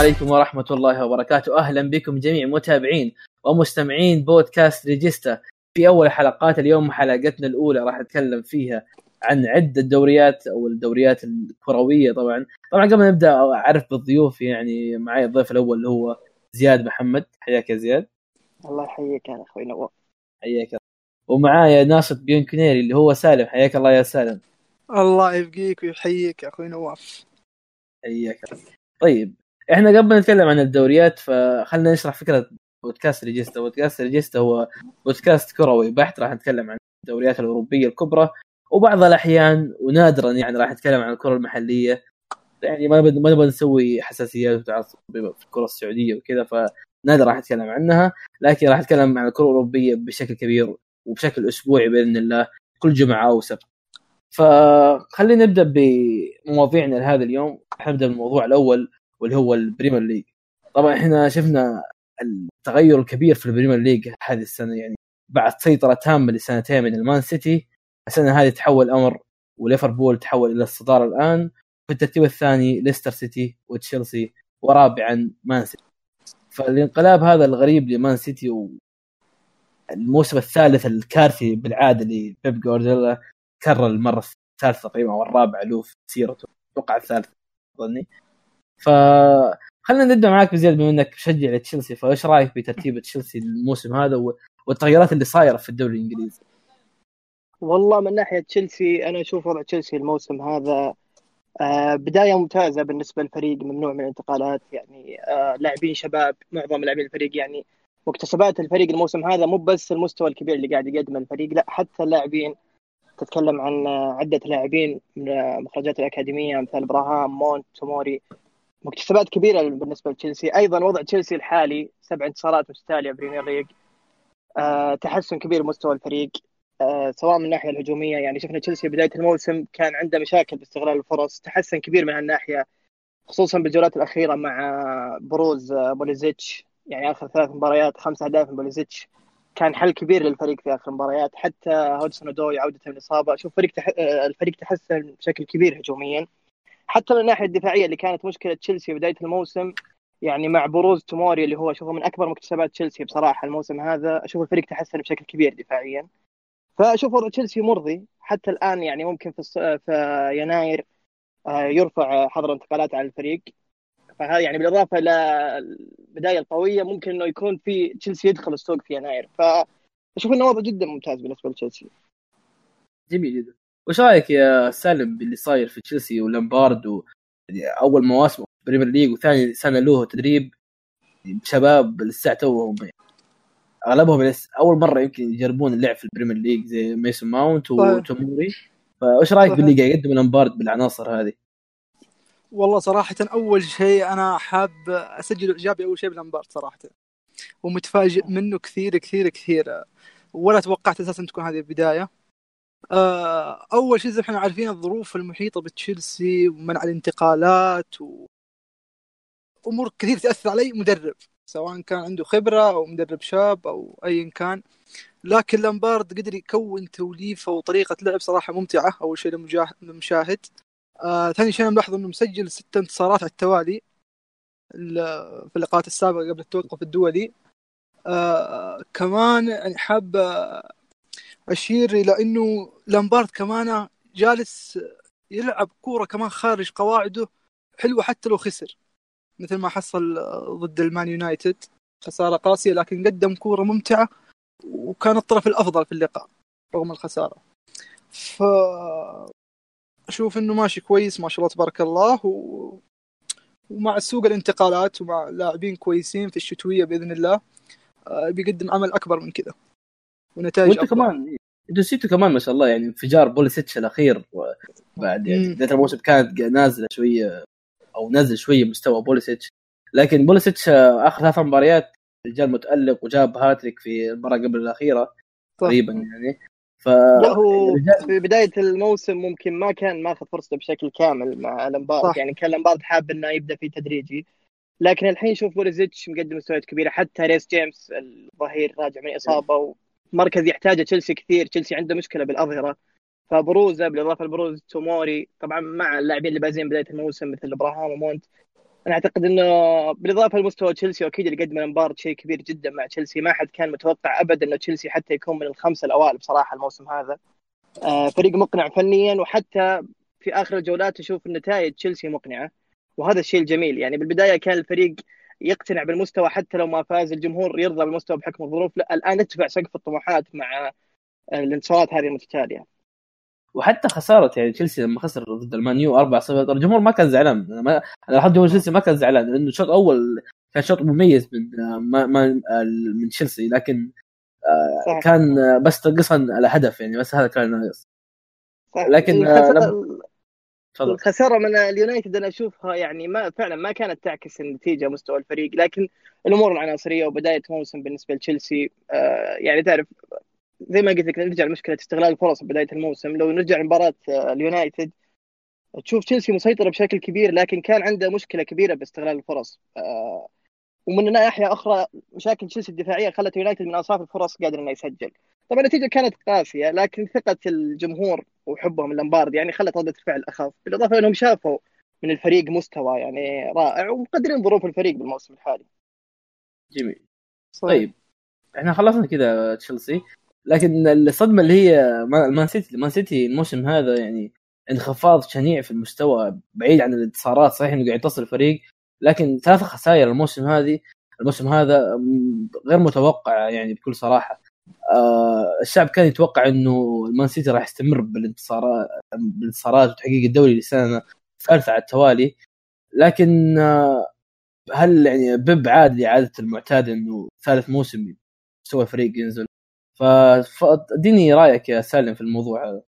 السلام عليكم ورحمة الله وبركاته. أهلا بكم جميع متابعين ومستمعين بودكاست ريجيستا. في أول حلقات اليوم حلقتنا الأولى راح نتكلم فيها عن عدة دوريات أو الدوريات الكروية طبعا. طبعا قبل ما نبدأ أعرف بالضيوف يعني معي الضيف الأول اللي هو زياد محمد. حياك يا زياد. الله يحييك يا أخوي نواف حياك ومعايا ناشط بيونكونيري اللي هو سالم. حياك الله يا سالم. الله يبقيك ويحييك يا أخوي نواف حياك طيب إحنا قبل نتكلم عن الدوريات فخلنا نشرح فكرة بودكاست ريجيستا. بودكاست ريجيستا هو بودكاست كروي بحت راح نتكلم عن الدوريات الأوروبية الكبرى. وبعض الأحيان ونادرا يعني راح نتكلم عن الكرة المحلية. يعني ما ما نبغى نسوي حساسيات وتعصب في الكرة السعودية وكذا فنادر راح نتكلم عنها. لكن راح نتكلم عن الكرة الأوروبية بشكل كبير وبشكل أسبوعي بإذن الله كل جمعة أو سبت. فخلينا نبدأ بمواضيعنا لهذا اليوم. نبدأ بالموضوع الأول. واللي هو ال Premier League. طبعا إحنا شفنا التغير الكبير في ال Premier League هذه السنة يعني بعد سيطرة تامة لسنتين من المان سيتي السنة هذه تحول أمر وليفربول تحول إلى الصدارة الآن في الترتيب الثاني ليستر سيتي وتشيلسي ورابعا مان سيتي. فالانقلاب هذا الغريب لمان سيتي والموسم الثالث الكارثي بالعادة لبيب جوارديولا كرر المرة الثالثة تقريبا أو الرابعة له في سيرته أتوقع الثالثة أظني. ف خلينا نبدأ معاك بزياد بما إنك مشجع لتشيلسي فإيش رأيك بترتيب تشيلسي الموسم هذا والتغيرات اللي صايرة في الدوري الإنجليزي؟ والله من ناحية تشيلسي أنا أشوف وضع تشيلسي الموسم هذا آه بداية ممتازة بالنسبة للفريق ممنوع من الانتقالات يعني آه لاعبين شباب معظم لاعبين الفريق يعني مكتسبات الفريق الموسم هذا مو بس المستوى الكبير اللي قاعد يقدمه الفريق لا حتى اللاعبين تتكلم عن عدة لاعبين من مخرجات الأكاديمية مثل إبراهام ماونت توموري مكتسبات كبيرة بالنسبة لتشيلسي. أيضا وضع تشيلسي الحالي سبع انتصارات متتاليه Premier League. آه تحسن كبير مستوى الفريق آه سواء من الناحية الهجومية يعني شفنا تشيلسي بداية الموسم كان عنده مشاكل باستغلال الفرص. تحسن كبير من هالناحية خصوصا بالجولات الأخيرة مع بروز بوليسيتش. يعني آخر ثلاث مباريات خمس أهداف من بوليسيتش. كان حل كبير للفريق في آخر المباريات حتى هودسون أودوي عودته من الاصابه أشوف فريق تح... الفريق تحسن بشكل كبير هجوميا. حتى من الناحية الدفاعية اللي كانت مشكلة تشيلسي بداية الموسم يعني مع بروز توموري اللي هو أشوفه من أكبر مكتسبات تشيلسي بصراحة الموسم هذا أشوف الفريق تحسن بشكل كبير دفاعيا. فأشوف تشيلسي مرضي حتى الآن يعني ممكن في, في يناير يرفع حظر انتقالات على الفريق. فهذا يعني بالإضافة إلى البداية القوية ممكن إنه يكون في تشيلسي يدخل السوق في يناير. فأشوف إنه وضع جدا ممتاز بالنسبة لتشيلسي. جميل جدا. وش رأيك يا سالم باللي صاير في تشيلسي ولامبارد و... أول مواسم بريمير ليج وثاني سنة له تدريب؟ شباب لسه توهم أغلبهم لسه أول مرة يمكن يجربون اللعب في البريمير ليج زي ميسون ماونت وتوموري فايش رأيك باللي قاعد يقدم لامبارد بالعناصر هذه؟ والله صراحة أول شيء أنا حاب أسجل إيجابي أول شيء بلامبارد صراحة. ومتفاجئ منه كثير كثير كثير. ولا توقعت أساسا تكون هذه البداية. أول شيء زي ما إحنا عارفين الظروف المحيطة بتشيلسي ومنع الانتقالات و... أمور كثير تأثر علي مدرب سواء كان عنده خبرة أو مدرب شاب أو أيا كان. لكن لامبارد قدر يكون توليفة وطريقة لعب صراحة ممتعة أول شيء للمشاهد آه، ثاني شيء ملاحظ إنه مسجل ست انتصارات على التوالي في اللقاءات السابقة قبل التوقف الدولي. آه كمان يعني حاب أشير إلى إنه لامبارد كمان جالس يلعب كورة كمان خارج قواعده حلوة حتى لو خسر. مثل ما حصل ضد المان يونايتد. خسارة قاسية لكن قدم كورة ممتعة وكان الطرف الأفضل في اللقاء رغم الخسارة. ف أشوف إنه ماشي كويس ما شاء الله تبارك الله و... ومع سوق الانتقالات ومع لاعبين كويسين في الشتوية بإذن الله بيقدم عمل أكبر من كذا. ونتائج وانت أفضل. كمان دوسيتو كمان ما شاء الله يعني انفجار بوليسيتش الأخير بعد يعني بدايه الموسم كانت نازلة شوية أو نزل شوية مستوى بوليسيتش لكن بوليسيتش آخر ثلاث مباريات رجال متألق وجاب هاتريك في المباراة قبل الأخيرة تقريبا يعني. ف هو في بداية الموسم ممكن ما كان ماخذ فرصته بشكل كامل مع لامبارد. يعني كان لامبارد حاب إنه يبدأ في تدريجي. لكن الحين شوف بوليزيتش مقدم مستويات كبيرة. حتى ريس جيمس الظهير راجع من إصابة ومركز يحتاجه تشيلسي كثير تشيلسي عنده مشكلة بالأظهرة. فبروزه بالإضافة لبروز توموري. طبعا مع اللاعبين اللي بارزين بداية الموسم مثل إبراهام ومونت. أنا أعتقد إنه بالإضافة لمستوى تشيلسي وأكيد اللي قدم لامبارد شيء كبير جدا مع تشيلسي. ما حد كان متوقع ابدا إنه تشيلسي حتى يكون من الخمسة الأوائل بصراحة الموسم هذا. آه، فريق مقنع فنيا وحتى في آخر الجولات تشوف النتائج تشيلسي مقنعة. وهذا الشيء الجميل. يعني بالبداية كان الفريق يقنع بالمستوى حتى لو ما فاز الجمهور يرضى بالمستوى بحكم الظروف. لا الآن ارتفع سقف الطموحات مع الانتصارات هذه المتتالية. وحتى خسارة يعني تشيلسي لما خسر ضد المان يو 4 0 الجمهور ما كان زعلان. أنا لاحظت جمهور تشيلسي ما كان زعلان لأنه الشوط الأول كان شوط مميز من ما, ما من تشيلسي لكن صح. كان بس ناقص على هدف يعني بس هذا كان ناقص لكن الخساره من اليونايتد أنا أشوفها يعني ما فعلا ما كانت تعكس النتيجة مستوى الفريق لكن الأمور العناصرية وبداية موسم بالنسبة لتشيلسي آه يعني تعرف زي ما قلت لك نرجع لمشكلة استغلال الفرص بداية الموسم. لو نرجع لمباراة آه، اليونايتد تشوف تشيلسي مسيطرة بشكل كبير لكن كان عنده مشكلة كبيرة باستغلال الفرص. آه ومن ناحية أخرى مشاكل تشيلسي الدفاعية خلت يونايتد من اصاف الفرص قادر إنه يسجل. طبعا النتيجة كانت قاسية لكن ثقة الجمهور وحبهم لامبارد يعني خلت ردة الفعل أخف بالإضافة إنهم شافوا من الفريق مستوى يعني رائع ومقدرين ظروف الفريق بالموسم الحالي. جميل. صحيح. طيب إحنا خلصنا كذا تشيلسي لكن الصدمة اللي هي مان سيتي مان سيتي الموسم هذا يعني انخفاض شنيع في المستوى بعيد عن الانتصارات صحيح إنه قاعد ينتصر الفريق لكن ثلاث خسائر الموسم هذه الموسم هذا غير متوقع يعني بكل صراحة. آه الشعب كان يتوقع إنه المان سيتي راح يستمر بالانتصارات بالانتصارات وتحقيق الدوري لسنة ثالثة على التوالي. لكن آه هل يعني بيب عاد لإعادة المعتاد إنه ثالث موسم مستوى الفريق ينزل؟ فاديني رأيك يا سالم في الموضوع هذا.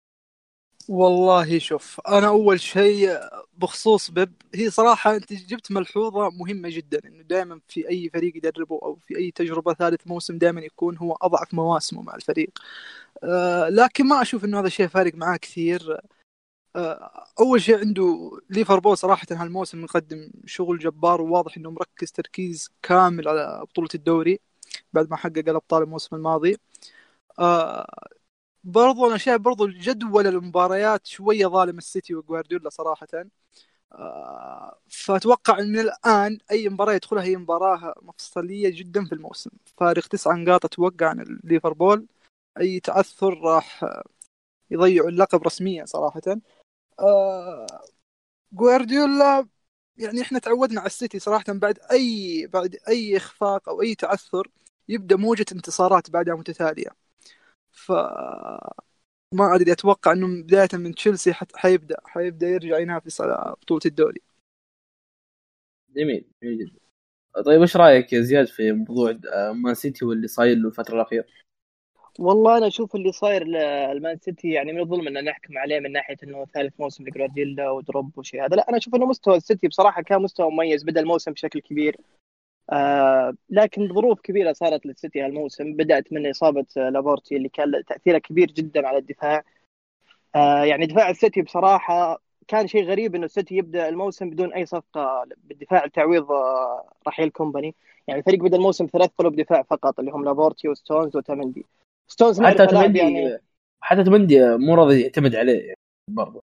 والله شوف أنا أول شيء بخصوص بيب هي صراحة أنت جبت ملحوظة مهمة جدا إنه دائما في أي فريق يدربه أو في أي تجربة ثالث موسم دائما يكون هو أضعف مواسمه مع الفريق. آه لكن ما أشوف إنه هذا الشيء فارق معاه كثير. آه أول شيء عنده ليفربول صراحة هالموسم مقدم شغل جبار وواضح إنه مركز تركيز كامل على بطولة الدوري بعد ما حقق الأبطال الموسم الماضي. آه برضو أنا شايف برضو جدول المباريات شوية ظالم السيتي وجوارديولا صراحة. آه فأتوقع من الآن أي مباراة يدخلها هي مباراة مفصلية جدا في الموسم. فارق تسع نقاط أتوقع عن ليفربول. أي تعثر راح يضيعوا اللقب رسميا صراحة. آه جوارديولا يعني إحنا تعودنا على السيتي صراحة بعد أي بعد أي إخفاق أو أي تعثر يبدأ موجة انتصارات بعدها متتالية. ف ما أدري أتوقع إنه بداية من تشيلسي حيبدأ حيبدأ يرجع ينافس على بطولة الدوري. جميل جميل جدا. طيب إيش رأيك يا زياد في موضوع مان سيتي واللي صاير له الفترة الأخيرة؟ والله أنا أشوف اللي صاير للمان سيتي يعني من الظلم ان نحكم عليه من ناحية إنه ثالث موسم لجوارديولا و drop وشيء هذا. لا أنا أشوف إنه مستوى السيتي بصراحة كان مستوى مميز بدا الموسم بشكل كبير. آه لكن ظروف كبيرة صارت للسيتي هالموسم. بدأت من إصابة لابورتي اللي كان تأثيره كبير جدا على الدفاع. آه يعني دفاع السيتي بصراحة كان شيء غريب إنه السيتي يبدأ الموسم بدون أي صفقة بالدفاع لتعويض آه، رحيل كومباني. يعني الفريق بدأ الموسم ثلاث قلوب دفاع فقط اللي هم لابورتي وستونز واوتامندي ستونز حتى اوتمندي يعني. حتى اوتمندي مو راضي يعتمد عليه برضه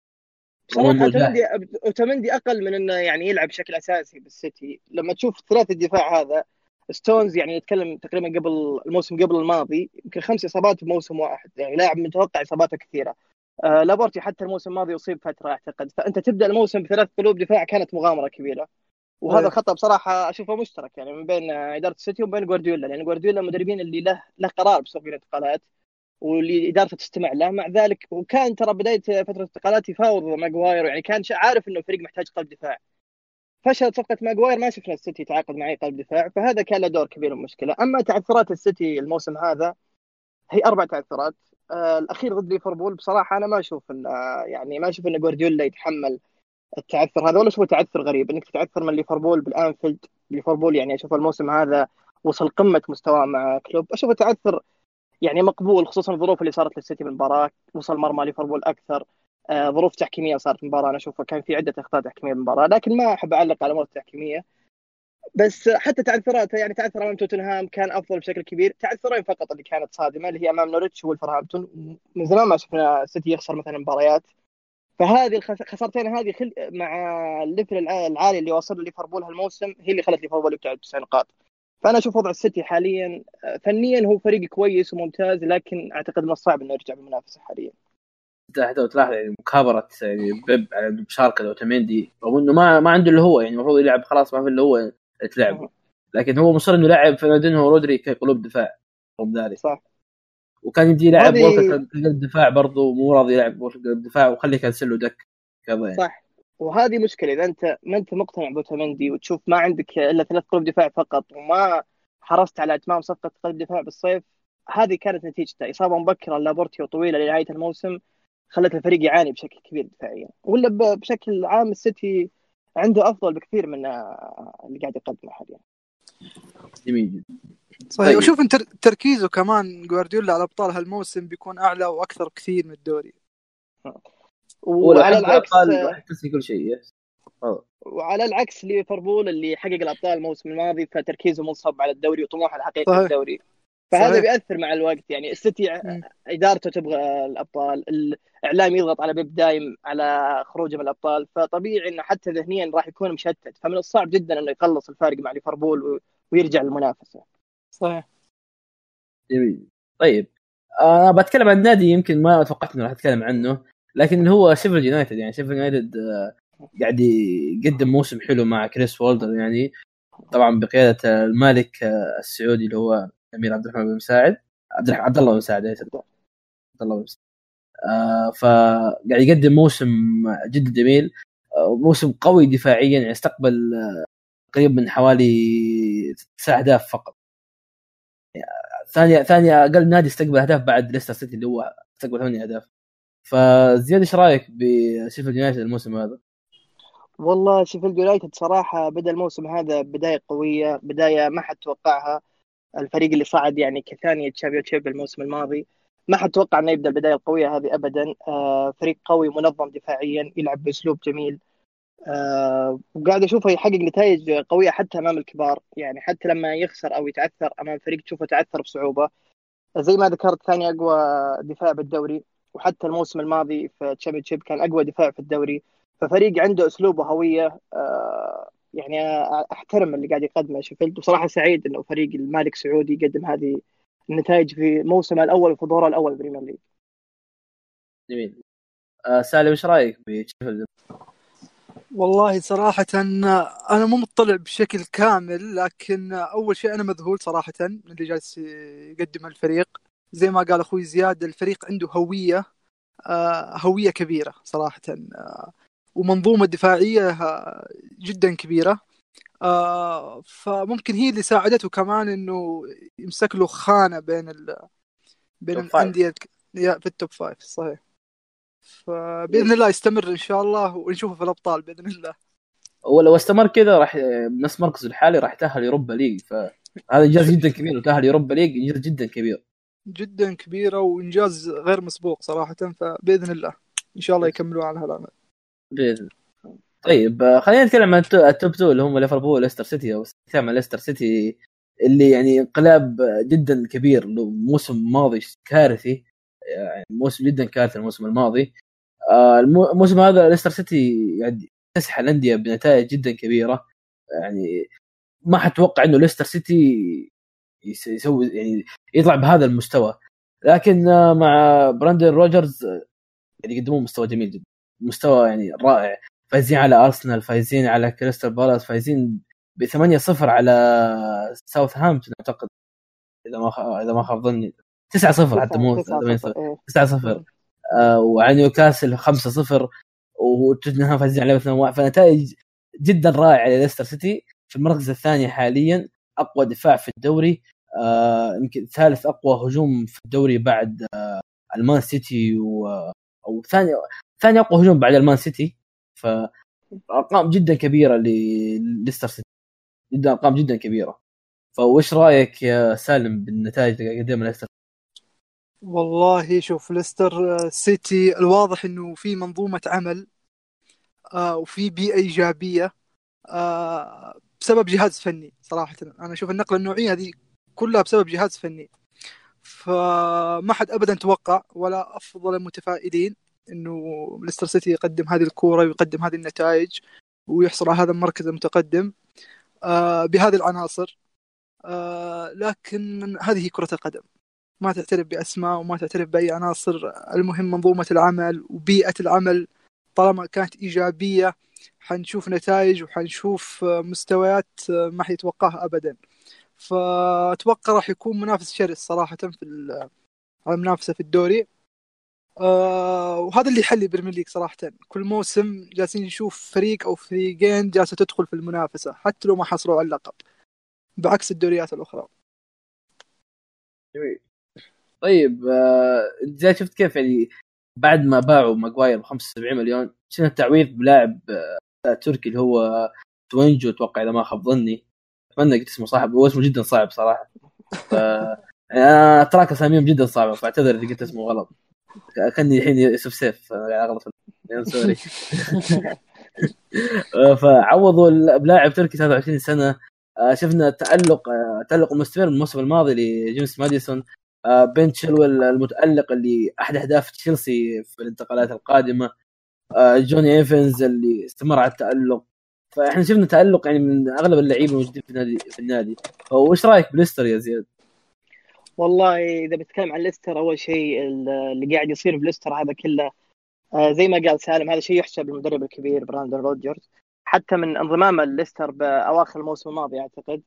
صراحة اوتمندي اوتمندي أقل من إنه يعني يلعب بشكل أساسي بالسيتي. لما تشوف ثلاث الدفاع هذا ستونز يعني نتكلم تقريبا قبل الموسم قبل الماضي يمكن خمس إصابات بموسم واحد. يعني لاعب متوقع إصاباته كثيرة. آه لابورتي حتى الموسم الماضي أصيب فترة أعتقد. فأنت تبدأ الموسم بثلاث قلوب دفاع كانت مغامرة كبيرة. وهذا أيه. الخطأ بصراحة أشوفه مشترك يعني من بين إدارة السيتي وبين جوارديولا. لأن جوارديولا المدربين اللي له له قرار بسوق الانتقالات. واللي ادارته تستمع له. مع ذلك وكان ترى بداية فترة الانتقالات يفاوض ماجواير يعني كان عارف إنه الفريق محتاج قلب دفاع. فشلت صفقة ماجواير ما شفنا السيتي يتعاقد مع اي قلب دفاع فهذا كان له دور كبير المشكلة. أما تعثرات السيتي الموسم هذا هي أربع تعثرات. آه الأخير ضد ليفربول بصراحة أنا ما أشوف إن آه يعني ما أشوف إن جوارديولا يتحمل التعثر هذا ولا اشوفه تعثر غريب إنك تتعثر من ليفربول بالأنفيلد. ليفربول يعني أشوف الموسم هذا وصل قمة مستواه مع كلوب. أشوفه تعثر يعني مقبول خصوصا الظروف اللي صارت للسيتي بالمباراه وصل مرمى ليفربول أكثر. آه ظروف تحكيمية صارت المباراة. أنا اشوفها كان في عدة أخطاء تحكيمية بالمباراه لكن ما أحب أعلق على الأمور التحكيميه بس حتى تعثراته يعني تعثر أمام توتنهام كان أفضل بشكل كبير. تعثرين فقط اللي كانت صادمة اللي هي أمام نوريتش والفرهامبتون من زمان ما شفنا السيتي يخسر مثلا مباريات. فهذه الخسارتين هذه خل... مع ال level العالي اللي وصل ليفربول هالموسم هي اللي خلت ليفربول يبتعد تسع نقاط. فأنا أشوف وضع السيتي حاليا فنيا هو فريق كويس وممتاز لكن أعتقد من الصعب إنه يرجع بالمنافسة حاليا. تلاحظ يعني مكابره يعني بيب على مشاركه اوتوميندي رغم إنه ما ما عنده اللي هو يعني المفروض يلعب خلاص ما في اللي هو تلعب لكن هو مصر إنه يلعب فيرناندينهو ورودري كقلوب دفاع رغم ذلك. صح. وكان يجي يلعب هذه... قلب الدفاع برضه مو راضي يلعب قلب الدفاع وخلي كانسلو دكة كذا صح. وهذه مشكلة إذا أنت ما أنت مقتنع باوتامندي وتشوف ما عندك إلا ثلاث قلوب دفاع فقط وما حرصت على إتمام صفقة قلب دفاع بالصيف هذه كانت نتيجتها إصابة مبكرة لابورتي وطويلة لنهاية الموسم خلت الفريق يعاني بشكل كبير دفاعيا. ولا بشكل عام السيتي عنده أفضل بكثير من اللي قاعد يقدمه حاليا. جميل جدا. صحيح طيب. وشوف انت تركيزه كمان جوارديولا على أبطال هالموسم بيكون أعلى وأكثر كثير من الدوري. وعلى العكس كل شيء وعلى العكس ليفربول اللي حقق الأبطال الموسم الماضي فتركيزه منصب على الدوري وطموحه الحقيقي في الدوري. فهذا صحيح. بيأثر مع الوقت يعني السيتي إدارته تبغى الأبطال الإعلام يضغط على بيب دايم على خروجه من الأبطال فطبيعي إنه حتى ذهنيا راح يكون مشتت. فمن الصعب جدا إنه يخلص الفارق مع ليفربول ويرجع للمنافسة. صحيح. جميل. طيب أنا آه بتكلم عن النادي يمكن ما توقعت انه راح أتكلم عنه. لكن هو شيفيلد يونايتد يعني شيفيلد يونايتد آه قاعد يقدم موسم حلو مع كريس وولدر يعني طبعا بقيادة المالك آه السعودي اللي هو أمير عبد الرحمن بن مساعد عبد عبد الله بن مساعد عبد الله بن مساعد آه فقاعد يقدم موسم جدا جميل موسم قوي دفاعيا يعني استقبل قريب من حوالي تسع أهداف فقط. ثاني ثاني أقل نادي استقبل أهداف بعد ليستر سيتي اللي هو استقبل ثمانية أهداف. فزياد إيش رأيك بشيفيلد يونايتد الموسم هذا؟ والله شيفيلد يونايتد صراحة بدأ الموسم هذا بداية قوية بداية ما حد توقعها الفريق اللي صعد يعني كثاني تشامبيون شيب الموسم الماضي ما حد توقع إنه يبدأ البدايه القويه هذه ابدا. آه فريق قوي منظم دفاعيا يلعب بأسلوب جميل. آه وقاعد اشوفه يحقق نتائج قوية حتى أمام الكبار. يعني حتى لما يخسر أو يتعثر أمام فريق تشوفه تعثر بصعوبة. زي ما ذكرت ثاني أقوى دفاع بالدوري. وحتى الموسم الماضي في تشامبيون شيب كان أقوى دفاع في الدوري ففريق عنده اسلوب وهويه آه يعني أحترم اللي قاعد يقدمه شيفيلد وصراحه سعيد إنه فريق المالك سعودي يقدم هذه النتائج في موسمه الأول وفي ظهوره الأول بريمير ليج. جميل. آه سالم إيش رأيك بشيفيلد؟ والله صراحة أنا مو مطلع بشكل كامل لكن أول شيء أنا مذهول صراحة من اللي جالس يقدم الفريق زي ما قال أخوي زياد الفريق عنده هوية آه، هوية كبيرة صراحة آه، ومنظومة دفاعية جدا كبيرة. آه فممكن هي اللي ساعدته كمان إنه يمسك له خانة بين ال... بين الأندية في ال top five صحيح. فبإذن الله يستمر إن شاء الله ونشوفه في الأبطال بإذن الله. ولو استمر كذا راح نفس مركزه الحالي راح يتأهل يوروبا ليج فهذا انجاز جدا كبير وتأهل يوروبا ليج انجاز جدا كبير. جدا كبيرة وإنجاز غير مسبوق صراحة فبإذن الله إن شاء الله يكملوا على هالعمل. بإذن طيب خلينا نتكلم عن ال top 2 اللي هم ليفربول وليستر سيتي أو ليستر سيتي اللي يعني انقلاب جدا كبير موسم ماضي كارثي يعني موسم جدا كارثي الموسم الماضي. آه، الموسم هذا ليستر سيتي يعني تسحل الأندية بنتائج جدا كبيرة. يعني ما حد توقع إنه ليستر سيتي يسوي يعني يطلع بهذا المستوى. لكن آه، مع براندن روجرز يعني يقدمون مستوى جميل جدا. مستوى يعني رائع. فايزين على أرسنال فايزين على كريستال بالاس فايزين ب 8 0 على ساوث هامبتون أعتقد إذا ما إذا ما خاب ظني. 9 0 حتى مو 9 0 آه وعلى نيوكاسل 5 0 وتوتنهام فايزين على 2 1 فنتائج جدا رائعة لليستر سيتي في المركز الثاني حاليا. أقوى دفاع في الدوري. آه يمكن ثالث أقوى هجوم في الدوري بعد آه المان سيتي و أو ثاني ثاني أقوى هجوم بعد المان سيتي. فأرقام جدا كبيرة لليستر سيتي. جدا أرقام جدا كبيرة. فوش رأيك يا سالم بالنتائج اللي قدمها ليستر؟ والله شوف ليستر سيتي الواضح إنه في منظومة عمل آه وفي بيئة إيجابية. آه بسبب جهاز فني صراحة. أنا أشوف النقلة النوعية هذه كلها بسبب جهاز فني. فما حد ابدا توقع ولا أفضل المتفائلين إنه ليستر سيتي يقدم هذه الكورة ويقدم هذه النتائج ويحصل على هذا المركز المتقدم آه بهذه العناصر. آه لكن هذه كرة القدم. ما تعترف بأسماء وما تعترف بأي عناصر. المهم منظومة العمل وبيئة العمل طالما كانت إيجابية حنشوف نتائج وحنشوف مستويات ما حيتوقعها أبدا. فأتوقع راح يكون منافس شرس صراحة في المنافسة في الدوري. آه وهذا اللي يحلي بريمير ليج صراحة. كل موسم جالسين نشوف فريق أو فريقين جالسة تدخل في المنافسة حتى لو ما حصلوا على اللقب بعكس الدوريات الأخرى. جميل. طيب آه، زي شفت كيف يعني بعد ما باعوا ماجواير ب 75 مليون شفنا التعويض بلاعب آه، تركي اللي هو سويونجو أتوقع إذا ما خاب ظني. أتمنى قلت اسمه صح هو اسمه جدا صعب صراحة. فالأتراك أساميهم جدا صعبه فأعتذر إذا قلت اسمه غلط. كأني الحين يوسف سيف اغلط sorry. فعوضوا بلاعب تركي 23 سنة. آه، شفنا تألق تألق مستمر من الموسم الماضي لجيمس ماديسون. آه، بن تشيلويل المتألق اللي أحد أهداف تشيلسي في الانتقالات القادمة. آه، جوني إيفنز اللي استمر على التألق. فإحنا شفنا تألق يعني من أغلب اللعيبة الموجودين في النادي في النادي. وش رأيك بليستر يا زياد؟ والله إذا بتكلم عن ليستر أول شيء اللي قاعد يصير بليستر هذا كله آه، زي ما قال سالم هذا شيء يحسب للمدرب الكبير براندون روجرز حتى من انضمام ليستر بأواخر الموسم الماضي أعتقد.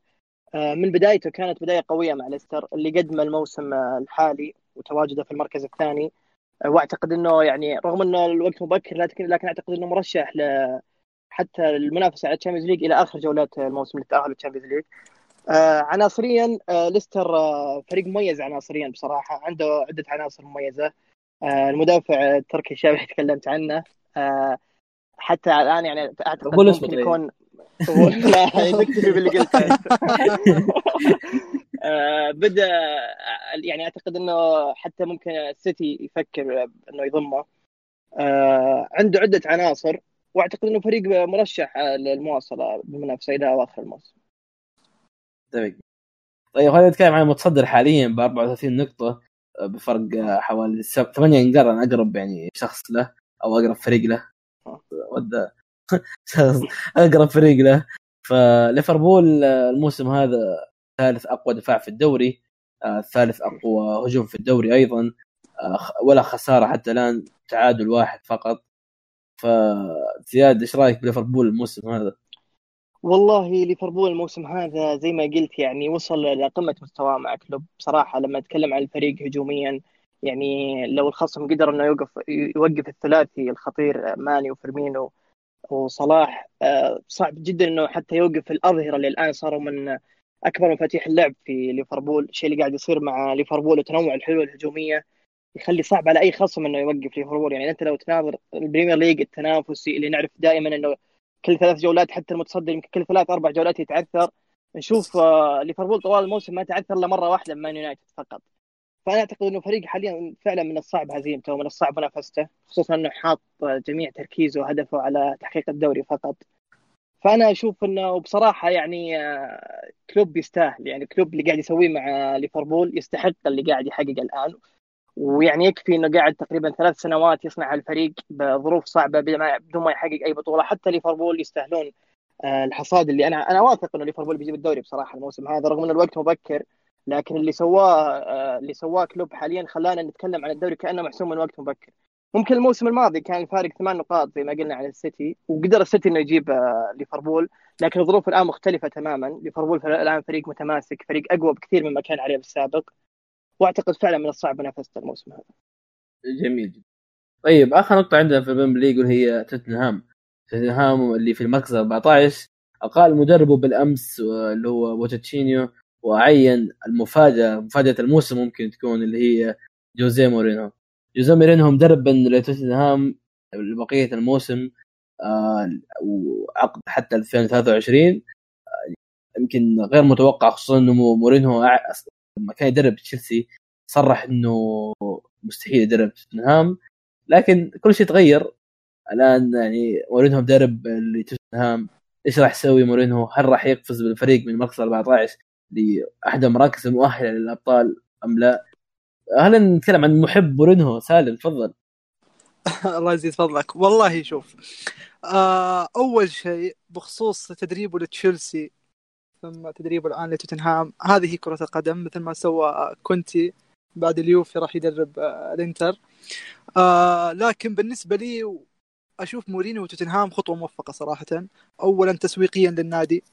آه، من بدايته كانت بداية قوية مع ليستر اللي قدم الموسم الحالي وتواجده في المركز الثاني. آه، واعتقد إنه يعني رغم إنه الوقت مبكر لكن لكن أعتقد إنه مرشح ل حتى المنافسة على الشامبيونز ليج إلى آخر جولات الموسم للتاهل للتشامبيونز ليج آه عناصريا آه ليستر آه فريق مميز عناصريا بصراحة عنده عدة عناصر مميزة. آه المدافع التركي الشاب اللي تكلمت عنه. آه حتى الآن يعني أعتقد ممكن يكون لا نكتفي باللي قلته. بدأ يعني أعتقد إنه حتى ممكن السيتي يفكر إنه يضمه آه، عنده عدة عناصر وأعتقد إنه فريق مرشح للمواصلة بالمنافسه إلى اواخر الموسم. طيب خلينا نتكلم عن المتصدر حاليا ب 34 نقطة بفرق حوالي 8 نقر أنا أقرب يعني شخص له أو أقرب فريق له آه. ود أقرب فريق له فليفربول الموسم هذا ثالث أقوى دفاع في الدوري آه، ثالث أقوى هجوم في الدوري أيضا آه، ولا خسارة حتى الآن تعادل واحد فقط فزياد إيش رأيك بليفربول الموسم هذا؟ والله ليفربول الموسم هذا زي ما قلت يعني وصل لقمه مستواه مع كلوب بصراحه لما أتكلم عن الفريق هجوميا يعني لو الخصم قدر إنه يوقف يوقف الثلاثي الخطير ماني وفيرمينو وصلاح آه، صعب جدا إنه حتى يوقف الأظهرة اللي الآن صاروا من أكبر مفاتيح اللعب في ليفربول الشيء اللي قاعد يصير مع ليفربول وتنوع الحلول الهجومية يخلي صعب على أي خصم إنه يوقف ليفربول. يعني أنت لو تناظر البريمير ليج التنافسي اللي نعرف دائما إنه كل ثلاث جولات حتى المتصدر يمكن كل ثلاث أربع جولات يتعثر نشوف آه، ليفربول طوال الموسم ما تعثر إلا مرة واحدة من مان يونايتد فقط. فأنا أعتقد إنه فريق حاليا فعلا من الصعب هزيمته ومن الصعب منافسته خصوصا إنه حاط جميع تركيزه وهدفه على تحقيق الدوري فقط. فأنا أشوف إنه بصراحة يعني آه، كلوب يستاهل. يعني كلوب اللي قاعد يسويه مع ليفربول يستحق اللي قاعد يحقق الآن. ويعني يكفي إنه قاعد تقريبا ثلاث سنوات يصنع الفريق بظروف صعبة بدون ما يحقق أي بطولة. حتى ليفربول يستاهلون آه، الحصاد اللي أنا أنا واثق إنه ليفربول بيجيب الدوري بصراحة الموسم هذا رغم ان الوقت مبكر. لكن اللي سواه آه، اللي سواه كلوب حاليا خلانا نتكلم عن الدوري كأنه محسوم من وقت مبكر. ممكن الموسم الماضي كان الفارق ثمان نقاط زي ما قلنا عن السيتي وقدر السيتي إنه يجيب آه، ليفربول لكن الظروف الآن مختلفة تماما. ليفربول الآن فريق متماسك فريق أقوى بكثير مما كان عليه بالسابق وأعتقد فعلا من الصعب منافسه الموسم هذا. جميل طيب آخر نقطة عندنا في البريمير ليج وهي توتنهام. توتنهام اللي في المركز 14 أقال مدربه بالأمس اللي هو بوتشيتينو وعين المفاجأة مفاجأة الموسم ممكن تكون اللي هي جوزيه مورينو. جوزيه مورينو مدرب لتوتنهام لبقية الموسم آه وعقد حتى 2023 آه يمكن غير متوقع خصوصا إنه مورينو لما كان يدرب تشيلسي صرح إنه مستحيل يدرب توتنهام لكن كل شيء تغير الآن يعني مورينو مدرب لتوتنهام إيش راح يسوي مورينو؟ هل راح يقفز بالفريق من المركز 14 لاحدى المراكز المؤهلة للأبطال أم لا؟ هل نتكلم عن محب مورينو سالم تفضل. الله يزيد فضلك. والله شوف آه أول شيء بخصوص تدريبه لتشيلسي ثم تدريبه الآن لتوتنهام هذه كرة القدم مثل ما سوى كونتي بعد اليوفي راح يدرب آه الإنتر. آه لكن بالنسبة لي أشوف مورينيو وتوتنهام خطوة موفقة صراحة. اولا تسويقيا للنادي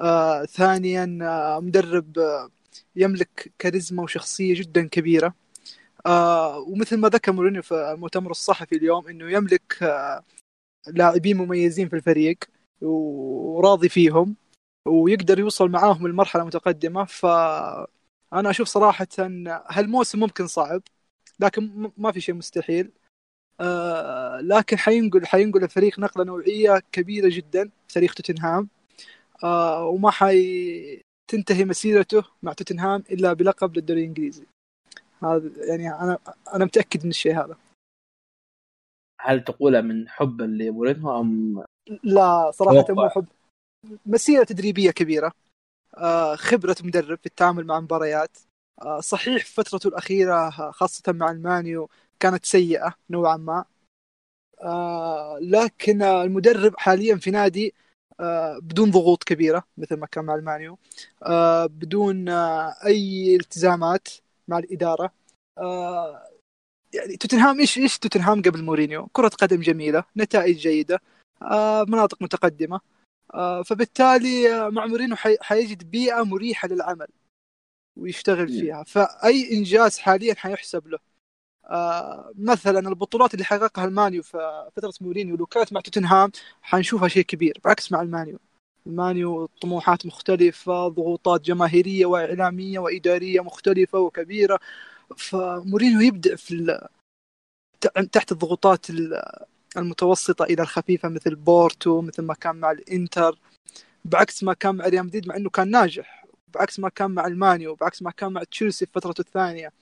آه ثانيا آه مدرب يملك كاريزما وشخصية جدا كبيرة. آه ومثل ما ذكر مورينيو في المؤتمر الصحفي اليوم إنه يملك آه لاعبين مميزين في الفريق وراضي فيهم ويقدر يوصل معاهم لمرحلة متقدمة. فانا أشوف صراحة هالموسم ممكن صعب لكن ما في شيء مستحيل. آه لكن حينقل حينقل الفريق نقلة نوعية كبيرة جدا في تاريخ توتنهام. آه وما حي تنتهي مسيرته مع توتنهام إلا بلقب للدوري الإنجليزي. هذا يعني أنا أنا متأكد من الشيء هذا. هل تقولها من حبا لمورينيو أم لا صراحة مو حب. مسيرة تدريبية كبيرة. آه خبرة مدرب في التعامل مع مباريات. آه صحيح فترته الأخيرة خاصة مع المانيو كانت سيئة نوعا ما. آه لكن المدرب حاليا في نادي آه بدون ضغوط كبيرة مثل ما كان مع المانيو. آه بدون آه أي التزامات مع الإدارة. آه يعني توتنهام إيش إيش توتنهام قبل مورينيو؟ كرة قدم جميلة نتائج جيدة آه مناطق متقدمة. آه فبالتالي مع مورينيو حيجد بيئة مريحة للعمل ويشتغل فيها. فأي إنجاز حاليا حيحسب له. آه مثلا البطولات اللي حققها المانيو في فترة مورينيو لو كانت مع توتنهام حنشوفها شيء كبير بعكس مع المانيو. المانيو طموحات مختلفة ضغوطات جماهيرية وإعلامية وإدارية مختلفة وكبيرة. فمورينيو يبدأ في تحت الضغوطات المتوسطة إلى الخفيفة مثل بورتو مثل ما كان مع الإنتر. بعكس ما كان مع ريال مدريد مع إنه كان ناجح. بعكس ما كان مع المانيو بعكس ما كان مع تشيلسي في فترته الثانية.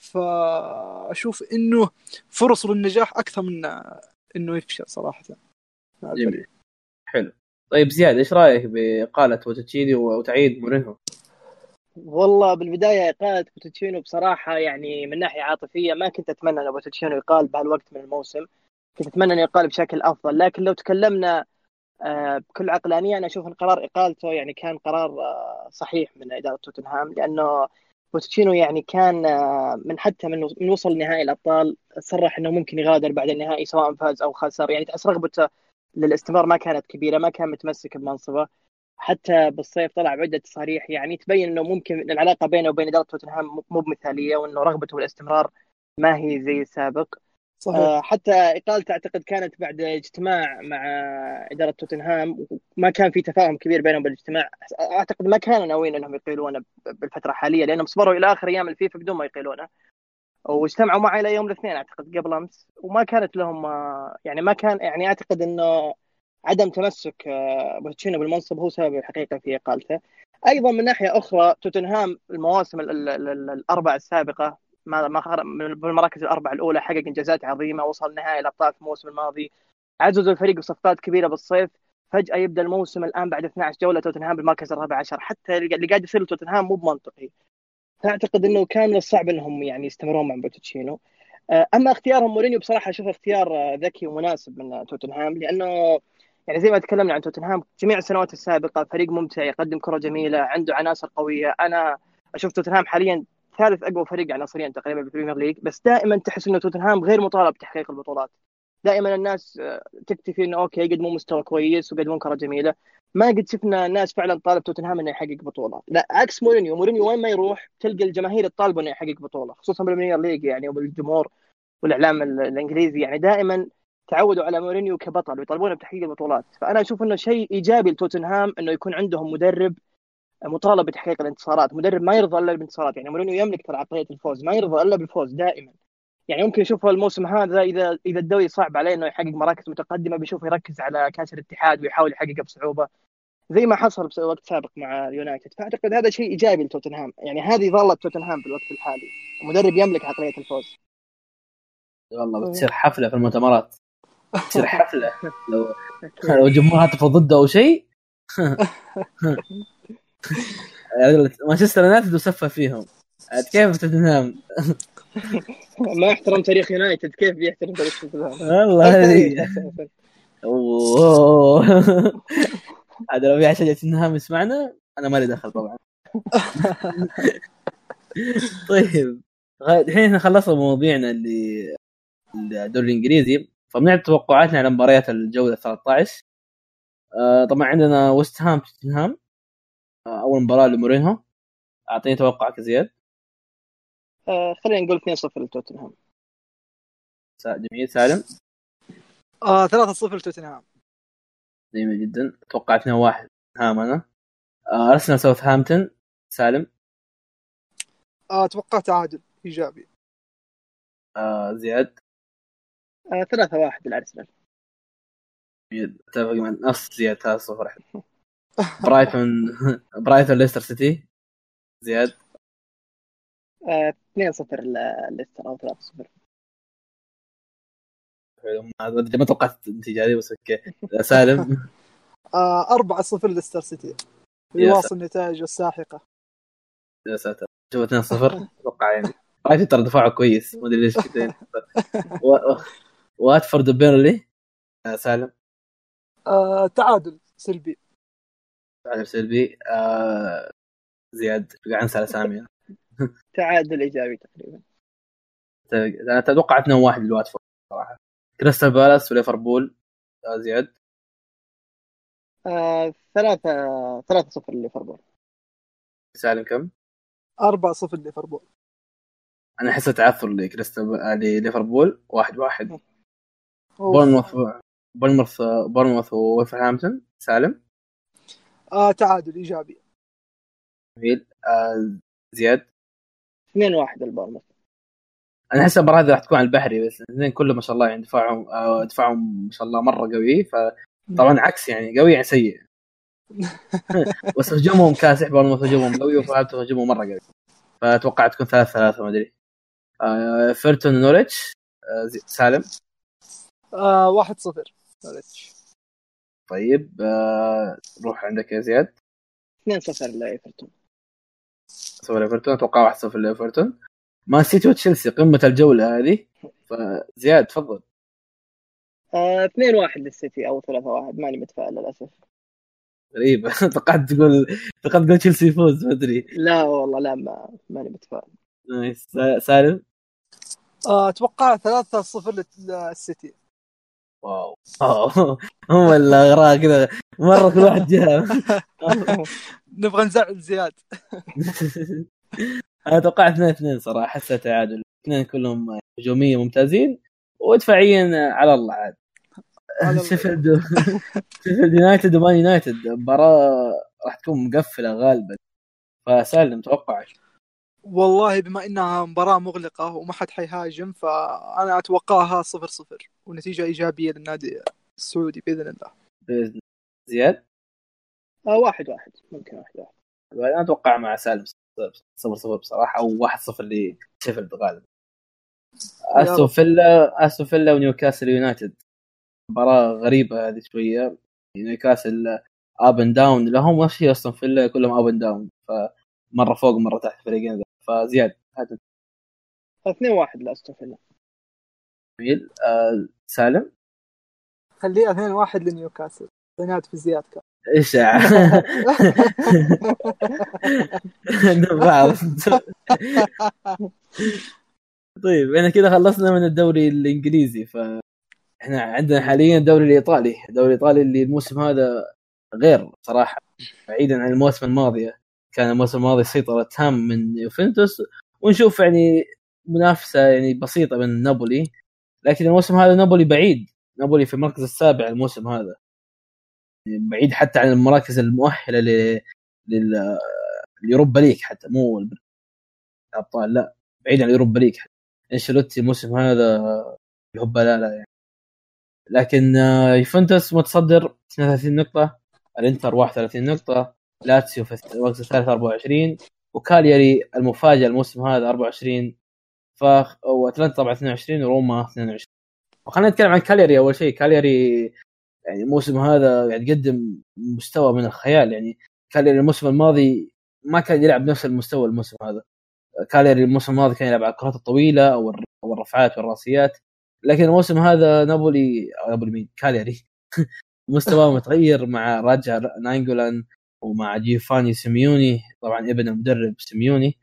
فأشوف إنه فرص للنجاح أكثر من إنه يفشل صراحة. جميل. حلو. طيب زياد إيش رأيك بإقالة بوتشينو وتعيين مورينيو؟ والله بالبداية اقاله بوتشينو بصراحة يعني من ناحية عاطفية ما كنت أتمنى ان بوتشينو يقال بهالوقت من الموسم. كنت أتمنى إنه يقال بشكل أفضل لكن لو تكلمنا آه، بكل عقلانية أنا أشوف إن قرار إقالته يعني كان قرار آه، صحيح من إدارة توتنهام لأنه بوتشينو يعني كان آه، من حتى من وصل نهائي الأبطال صرح إنه ممكن يغادر بعد النهائي سواء فاز أو خسر. يعني تحس رغبته للاستمرار ما كانت كبيرة ما كان متمسك بمنصبه. حتى بالصيف طلع بعدة تصاريح يعني تبين إنه ممكن العلاقة بينه وبين إدارة توتنهام مو بمثالية وإنه رغبته بالاستمرار ما هي زي السابق صحيح. آه حتى اقالته أعتقد كانت بعد اجتماع مع إدارة توتنهام ما كان في تفاهم كبير بينهم بالاجتماع. أعتقد ما كانوا ناويين إنهم يقيلونه بالفترة الحالية لأنهم صبروا إلى آخر أيام الفيفا بدون ما يقيلونه. واجتمعوا معي إلى يوم الاثنين أعتقد قبل أمس وما كانت لهم يعني ما كان يعني أعتقد إنه عدم تمسك آه، بوتشينو بالمنصب هو سبب الحقيقة في إقالته. أيضا من ناحية أخرى توتنهام المواسم الأربع السابقة ما ما بالمراكز الأربعة الأولى حقق إنجازات عظيمة وصل نهائي الأبطال في الموسم الماضي. عزز الفريق بصفقات كبيرة بالصيف. فجأة يبدأ الموسم الآن بعد 12 جولة توتنهام بالمركز الرابع عشر. حتى اللي قاعد يصير لتوتنهام مو بمنطقي. فأعتقد إنه كان من الصعب إنهم يعني يستمرون مع بوتشينو. آه، أما اختيارهم مورينيو بصراحة أشوف اختيار آه، ذكي ومناسب من توتنهام لأنه يعني زي ما تكلمنا عن توتنهام جميع السنوات السابقة فريق ممتع يقدم كرة جميلة عنده عناصر قوية. أنا أشوف توتنهام حاليا ثالث أقوى فريق عناصريا تقريبا في البريمير ليج بس دائما تحس إنه توتنهام غير مطالب بتحقيق البطولات. دائما الناس آه، تكتفي إنه okay يقدمون مستوى كويس ويقدمون كره جميلة. ما قد شفنا ناس فعلا طالب توتنهام إنه يحقق بطولة. لا عكس مورينيو. مورينيو وين ما يروح تلقى الجماهير تطالبه إنه يحقق بطولة خصوصا بالبريمير ليج يعني وبالجمهور والإعلام الإنجليزي. يعني دائما تعودوا على مورينيو كبطل ويطالبونه بتحقيق البطولات. فأنا أشوف إنه شيء إيجابي لتوتنهام إنه يكون عندهم مدرب مطالب بتحقيق الانتصارات. مدرب ما يرضى إلا بالانتصارات. يعني مورينيو يملك ترى عقليه الفوز. ما يرضى إلا بالفوز دائما. يعني ممكن يشوف الموسم هذا إذا إذا الدوري صعب عليه إنه يحقق مراكز متقدمة بيشوف يركز على كأس الاتحاد ويحاول يحققها بصعوبة. زي ما حصل بوقت سابق مع اليونايتد. فأعتقد هذا شيء إيجابي لتوتنهام. يعني هذه ظلت توتنهام في الوقت الحالي. المدرب يملك عقليه الفوز. والله بتصير حفلة في المؤتمرات. تصير حفلة. لو لو الجمهور هتف ضده أو شيء. مانشستر يونايتد وسفه فيهم. كيف توتنهام؟ ما يحترم تاريخ يونايتد كيف بيحترم تاريخ توتنهام؟ والله هذه أوه. هذا لو في عشان توتنهام يسمعنا أنا مالي دخل طبعا. طيب. الحين إحنا خلصنا مواضيعنا اللي الدوري الإنجليزي. فبنعرض توقعاتنا على مباريات الجولة 13 آه طبعا عندنا ويست هام توتنهام أول مباراة لمورينهو. أعطيني توقعك زياد. آه خلينا نقول 2-0 لتوتنهام. جميل. سالم؟ آه 3-0 لتوتنهام. جميل جدا. أتوقع 2 1 هام أنا. آه أرسنال ساوثهامبتون. سالم؟ آه أتوقع تعادل إيجابي. آه زياد؟ آه 3-1 للأرسنال. جميل. أتفق مع نفس زياد 3 0 برايتون برايتون ليستر سيتي. زياد. آه 2-0 لليستر أو 3-0 حلو. ما ما توقعت النتيجة هذه بس okay. سالم. آه 4-0 ليستر سيتي. يواصل نتائجه الساحقة. يا ساتر. شوف 2 0 أتوقع يعني. برايتون ترى دفاعه كويس. ما أدري ليش كذا. واتفورد بيرنلي آه سالم. آه تعادل سلبي. تعادل سلبي آه زياد قاعد انسى الاسامي تعادل إيجابي تقريبا. أنا أتوقع 2 1 لواتفورد صراحة. كريستال بالاس وليفربول. آه زياد. آه 3 3-0 لليفربول. سالم كم؟ 4-0 ليفربول أنا احس تعثر لكريستال لليفربول. 1 1 أوف. بورنموث بورنموث بورنموث وولفرهامبتون سالم. آه تعادل إيجابي. جميل. آه زياد؟ 2-1 للبورنموث أنا احس المباراه هذه راح تكون على البحري بس الاثنين كلهم ما شاء الله يعني دفاعهم آه دفاعهم ما شاء الله مرة قوي فطبعا عكس يعني قوي يعني سيء. بس هجومهم كاسح بورنموث هجومهم قوي وفالتو هجومهم مرة قوي. فأتوقع تكون ثلاث ثلاثة ما أدري. آه إيفرتون نوريتش آه سالم؟ آه 1-0 نوريتش. طيب آه روح عندك يا زياد. 2-0 لإيفرتون. سوى إيفرتون أتوقع 1-0 لإيفرتون. مان سيتي وتشيلسي قمة الجولة هذه. فزياد تفضل. آه 2-1 للسيتي أو 3-1 ماني متفائل للأسف. غريب. توقعت تقول توقعت تقول تشيلسي يفوز ما أدري. لا والله لا ما ماني متفائل. nice. سا- سالم؟ آه أتوقع 3-0 للسيتي. wow. wow. هم الأغراء كذا. مرة كل واحد جهه نبغى نزعل زياد. أنا توقعت 2 2 صراحة. حسها تعادل. اثنين كلهم هجوميا ممتازين. ودفاعيا على الله عاد. شيفيلد شيفيلد يونايتد ومان يونايتد. مباراة راح تكون مقفلة غالبا. فسالم توقعك؟ والله بما إنها مباراة مغلقة وما حد حيهاجم فأنا أتوقعها 0-0 ونتيجة إيجابية للنادي السعودي بإذن الله. باذن زياد؟ آه واحد واحد ممكن واحد واحد. أنا أتوقع مع سالم 0 0 بصراحة أو 1 0 لشيفيلد غالبا. أستون فيلا أستون فيلا ونيوكاسل يونايتد. مباراة غريبة هذه شوية. نيوكاسل up and down لهم نفس الشيء أستون فيلا كلهم up and down فمرة فوق مره تحت فريقين. فزياد هذا 2-1 لاستون فيلا جميل. آه سالم؟ خليها 2-1 لنيوكاسل. بينات في زياد كان. إيش بعض طيب إحنا كذا خلصنا من الدوري الإنجليزي فاحنا عندنا حاليا الدوري الإيطالي. الدوري الإيطالي اللي الموسم هذا غير صراحة بعيدا عن الموسم الماضية. كان الموسم الماضي سيطره تام من يوفنتوس ونشوف يعني منافسة يعني بسيطة من نابولي. لكن الموسم هذا نابولي بعيد. نابولي في المركز السابع الموسم هذا. يعني بعيد حتى عن المراكز المؤهلة ل لل اليوروبا ليج حتى مو الأبطال لا. بعيد عن اليوروبا ليج. حتى الموسم هذا يهب لا لا يعني. لكن آه، يوفنتوس متصدر 32 نقطة الإنتر 31 نقطة لاتسيو في المركز الثالث 24 وكالياري المفاجأة الموسم هذا 24 ف وأتلانتا طبعا 22 وروما 22 وخلينا نتكلم عن كالياري أول شيء. كالياري يعني الموسم هذا قاعد يقدم مستوى من الخيال. يعني كالياري الموسم الماضي ما كان يلعب بنفس المستوى الموسم هذا. كاليري الموسم الماضي كان يلعب على الكرات الطويلة أو الر- أو الرفعات والرأسيات. لكن الموسم هذا نابولي أو نابولي مين؟ كاليري. مستواه متغير مع راجع ناينجولان. ومع جيوفاني سيميوني طبعا ابن المدرب سيميوني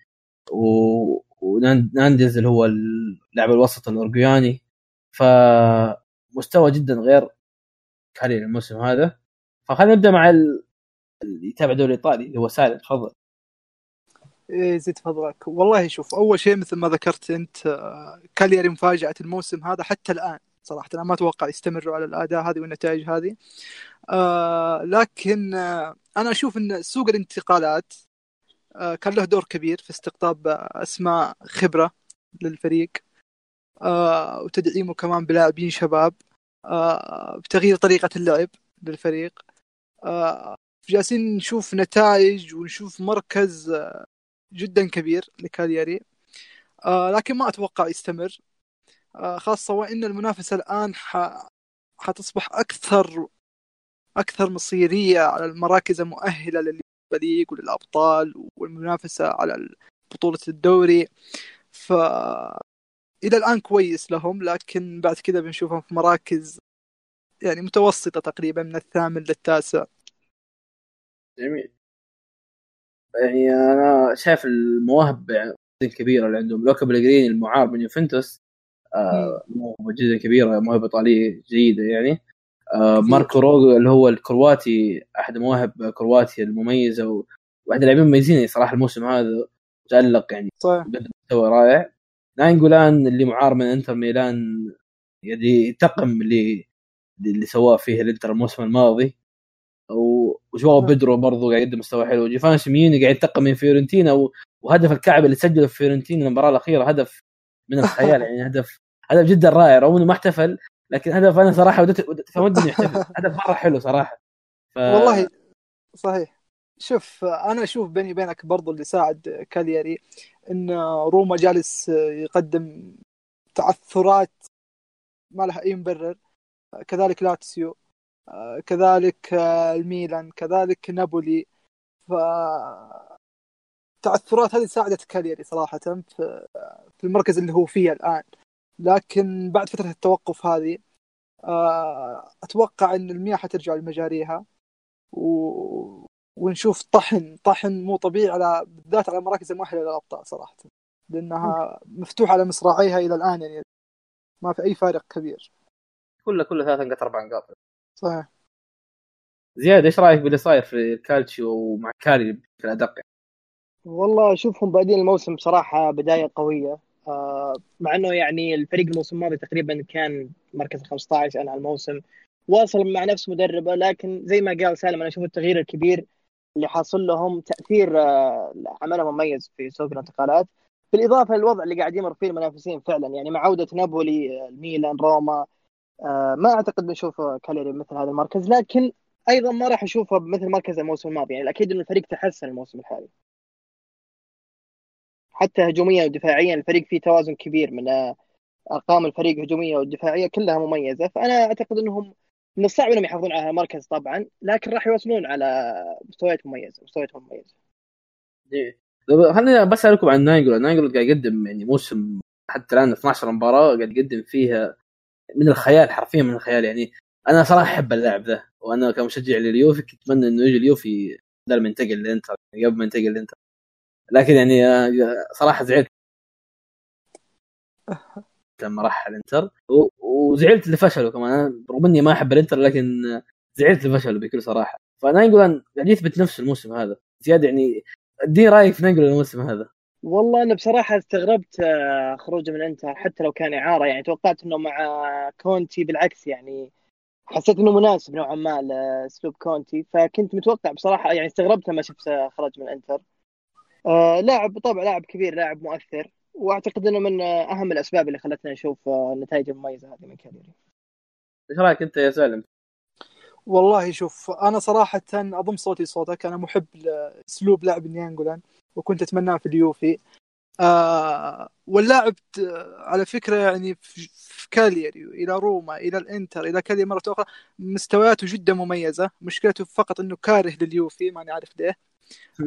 و- ونانديز اللي هو اللاعب الوسط الأورجواني. فمستوى جدا غير كاليري الموسم هذا. فخلينا نبدأ مع ال- اللي يتابع الدوري الإيطالي اللي هو سالم تفضل. إيه زيد فضلك والله شوف أول شيء مثل ما ذكرت أنت آه، كالياري مفاجأة الموسم هذا حتى الآن صراحة أنا ما أتوقع يستمروا على الأداء هذه والنتائج هذه. آه لكن آه أنا أشوف إن سوق الانتقالات آه كان له دور كبير في استقطاب أسماء خبرة للفريق وتدعيمه كمان بلاعبين شباب بتغيير طريقة اللعب للفريق جالسين نشوف نتائج ونشوف مركز جدا كبير لكالياري لكن ما أتوقع يستمر خاصة وإن المنافسة الآن. حتصبح أكثر أكثر مصيرية على المراكز المؤهلة للفريق وللأبطال والمنافسة على بطولة الدوري. ف إلى الآن كويس لهم لكن بعد كذا بنشوفهم في مراكز يعني متوسطة تقريبا من الثامن للتاسع. جميل. يعني أنا شايف المواهب يعني جدا كبيرة اللي عندهم. لوكا بلغريني المعار من يوفنتوس آه موهبه جدا كبيرة موهبه إيطالية جيدة يعني. ماركو روجو اللي هو الكرواتي أحد مواهب كرواتيا المميزة واحد اللاعبين المميزين صراحة الموسم هذا تالق يعني صحيح. مستوى رائع. ناينجولان اللي معار من إنتر ميلان يعني ينتقم اللي اللي سواه فيه الإنتر الموسم الماضي. وجواو نعم. بيدرو برضو قاعد يقدم مستوى حلو. جيوفاني سيميوني قاعد ينتقم من فيورنتينا وهدف الكعب اللي سجله في فيورنتينا المباراة الأخيرة هدف من الخيال يعني هدف هدف جدا رائع. رغم إنه ما احتفل لكن هدف أنا صراحة ودت إنه يحتفل. هدف مرة حلو صراحة. ف... والله صحيح. شوف أنا أشوف بيني وبينك برضو اللي ساعد كالياري إن روما جالس يقدم تعثرات ما لها أي مبرر. كذلك لاتسيو كذلك الميلان كذلك نابولي. ف التعثرات هذه ساعدت كالياري صراحة في في المركز اللي هو فيه الآن. لكن بعد فترة التوقف هذه آه، أتوقع أن المياه حترجع لمجاريها و... ونشوف طحن طحن مو طبيعي على بالذات على المراكز المؤهلة للأبطال صراحة لأنها مفتوحة على مصراعيها إلى الآن يعني ما في أي فارق كبير. كله كله ثلاث نقاط أربع نقاط. صحيح. زياد إيش رأيك باللي صاير في الكالتشيو ومع كالياري في الادق والله اشوفهم بادين الموسم بصراحة بداية قوية. مع إنه يعني الفريق الموسم الماضي تقريبا كان مركز 15 انهى الموسم واصل مع نفس مدربه لكن زي ما قال سالم أنا أشوف التغيير الكبير اللي حاصل لهم تأثير آه، عملها مميز في سوق الانتقالات. بالإضافة للوضع اللي قاعد يمر فيه المنافسين فعلا يعني مع عودة نابولي آه، الميلان روما آه، ما أعتقد بنشوف كاليري مثل هذا المركز لكن أيضا ما راح أشوفه مثل مركز الموسم الماضي يعني الاكيد إنه الفريق تحسن الموسم الحالي. حتى هجوميا ودفاعيا الفريق فيه توازن كبير من آه، أرقام الفريق هجومية والدفاعيه كلها مميزة. فأنا أعتقد إنهم من الصعب إنهم يحافظون على المركز طبعا لكن راح يوصلون على مستويات مميزة مستوياتهم مميزة. طيب خليني بس اسالكم عن ناينجولان ناينجولان قاعد يقدم يعني موسم حتى الآن 12 مباراة قاعد يقدم فيها من الخيال حرفيا من الخيال. يعني أنا صراحة أحب اللاعب ذا وأنا كمشجع لليوفي كنت أتمنى إنه يجي اليوفي بدل ما ينتقل للإنتر قبل ما ينتقل للإنتر. لكن يعني آه، صراحة زعلت. لما راح الانتر. وزعلت لفشله كمان. أنا رغم إني ما أحب الانتر لكن آه، زعلت لفشله بكل صراحة. فناينجولان قاعد يثبت نفسه الموسم هذا. زياد يعني اديني رأيك في ناينجولان الموسم هذا؟ والله أنا بصراحة استغربت آه، خروجه من انتر حتى لو كان إعارة. يعني توقعت إنه مع كونتي بالعكس يعني حسيت إنه مناسب نوعا ما لاسلوب كونتي. فكنت متوقع بصراحة يعني استغربت لما شفت خرج من انتر آه لاعب بالطبع لاعب كبير لاعب مؤثر وأعتقد إنه من آه، أهم الأسباب اللي خلتنا نشوف آه، النتائج المميزة هذه من كالياري. إيش رأيك أنت يا سالم؟ والله شوف أنا صراحة أضم صوتي لصوتك أنا محب لاسلوب لعب ناينجولان وكنت أتمناه في اليوفي. آه واللاعب على فكرة يعني في في كاليري إلى روما إلى الإنتر إلى كاليري مرة أخرى مستوياته جدا مميزة. مشكلته فقط إنه كاره لليوفي ماني عارف ليه.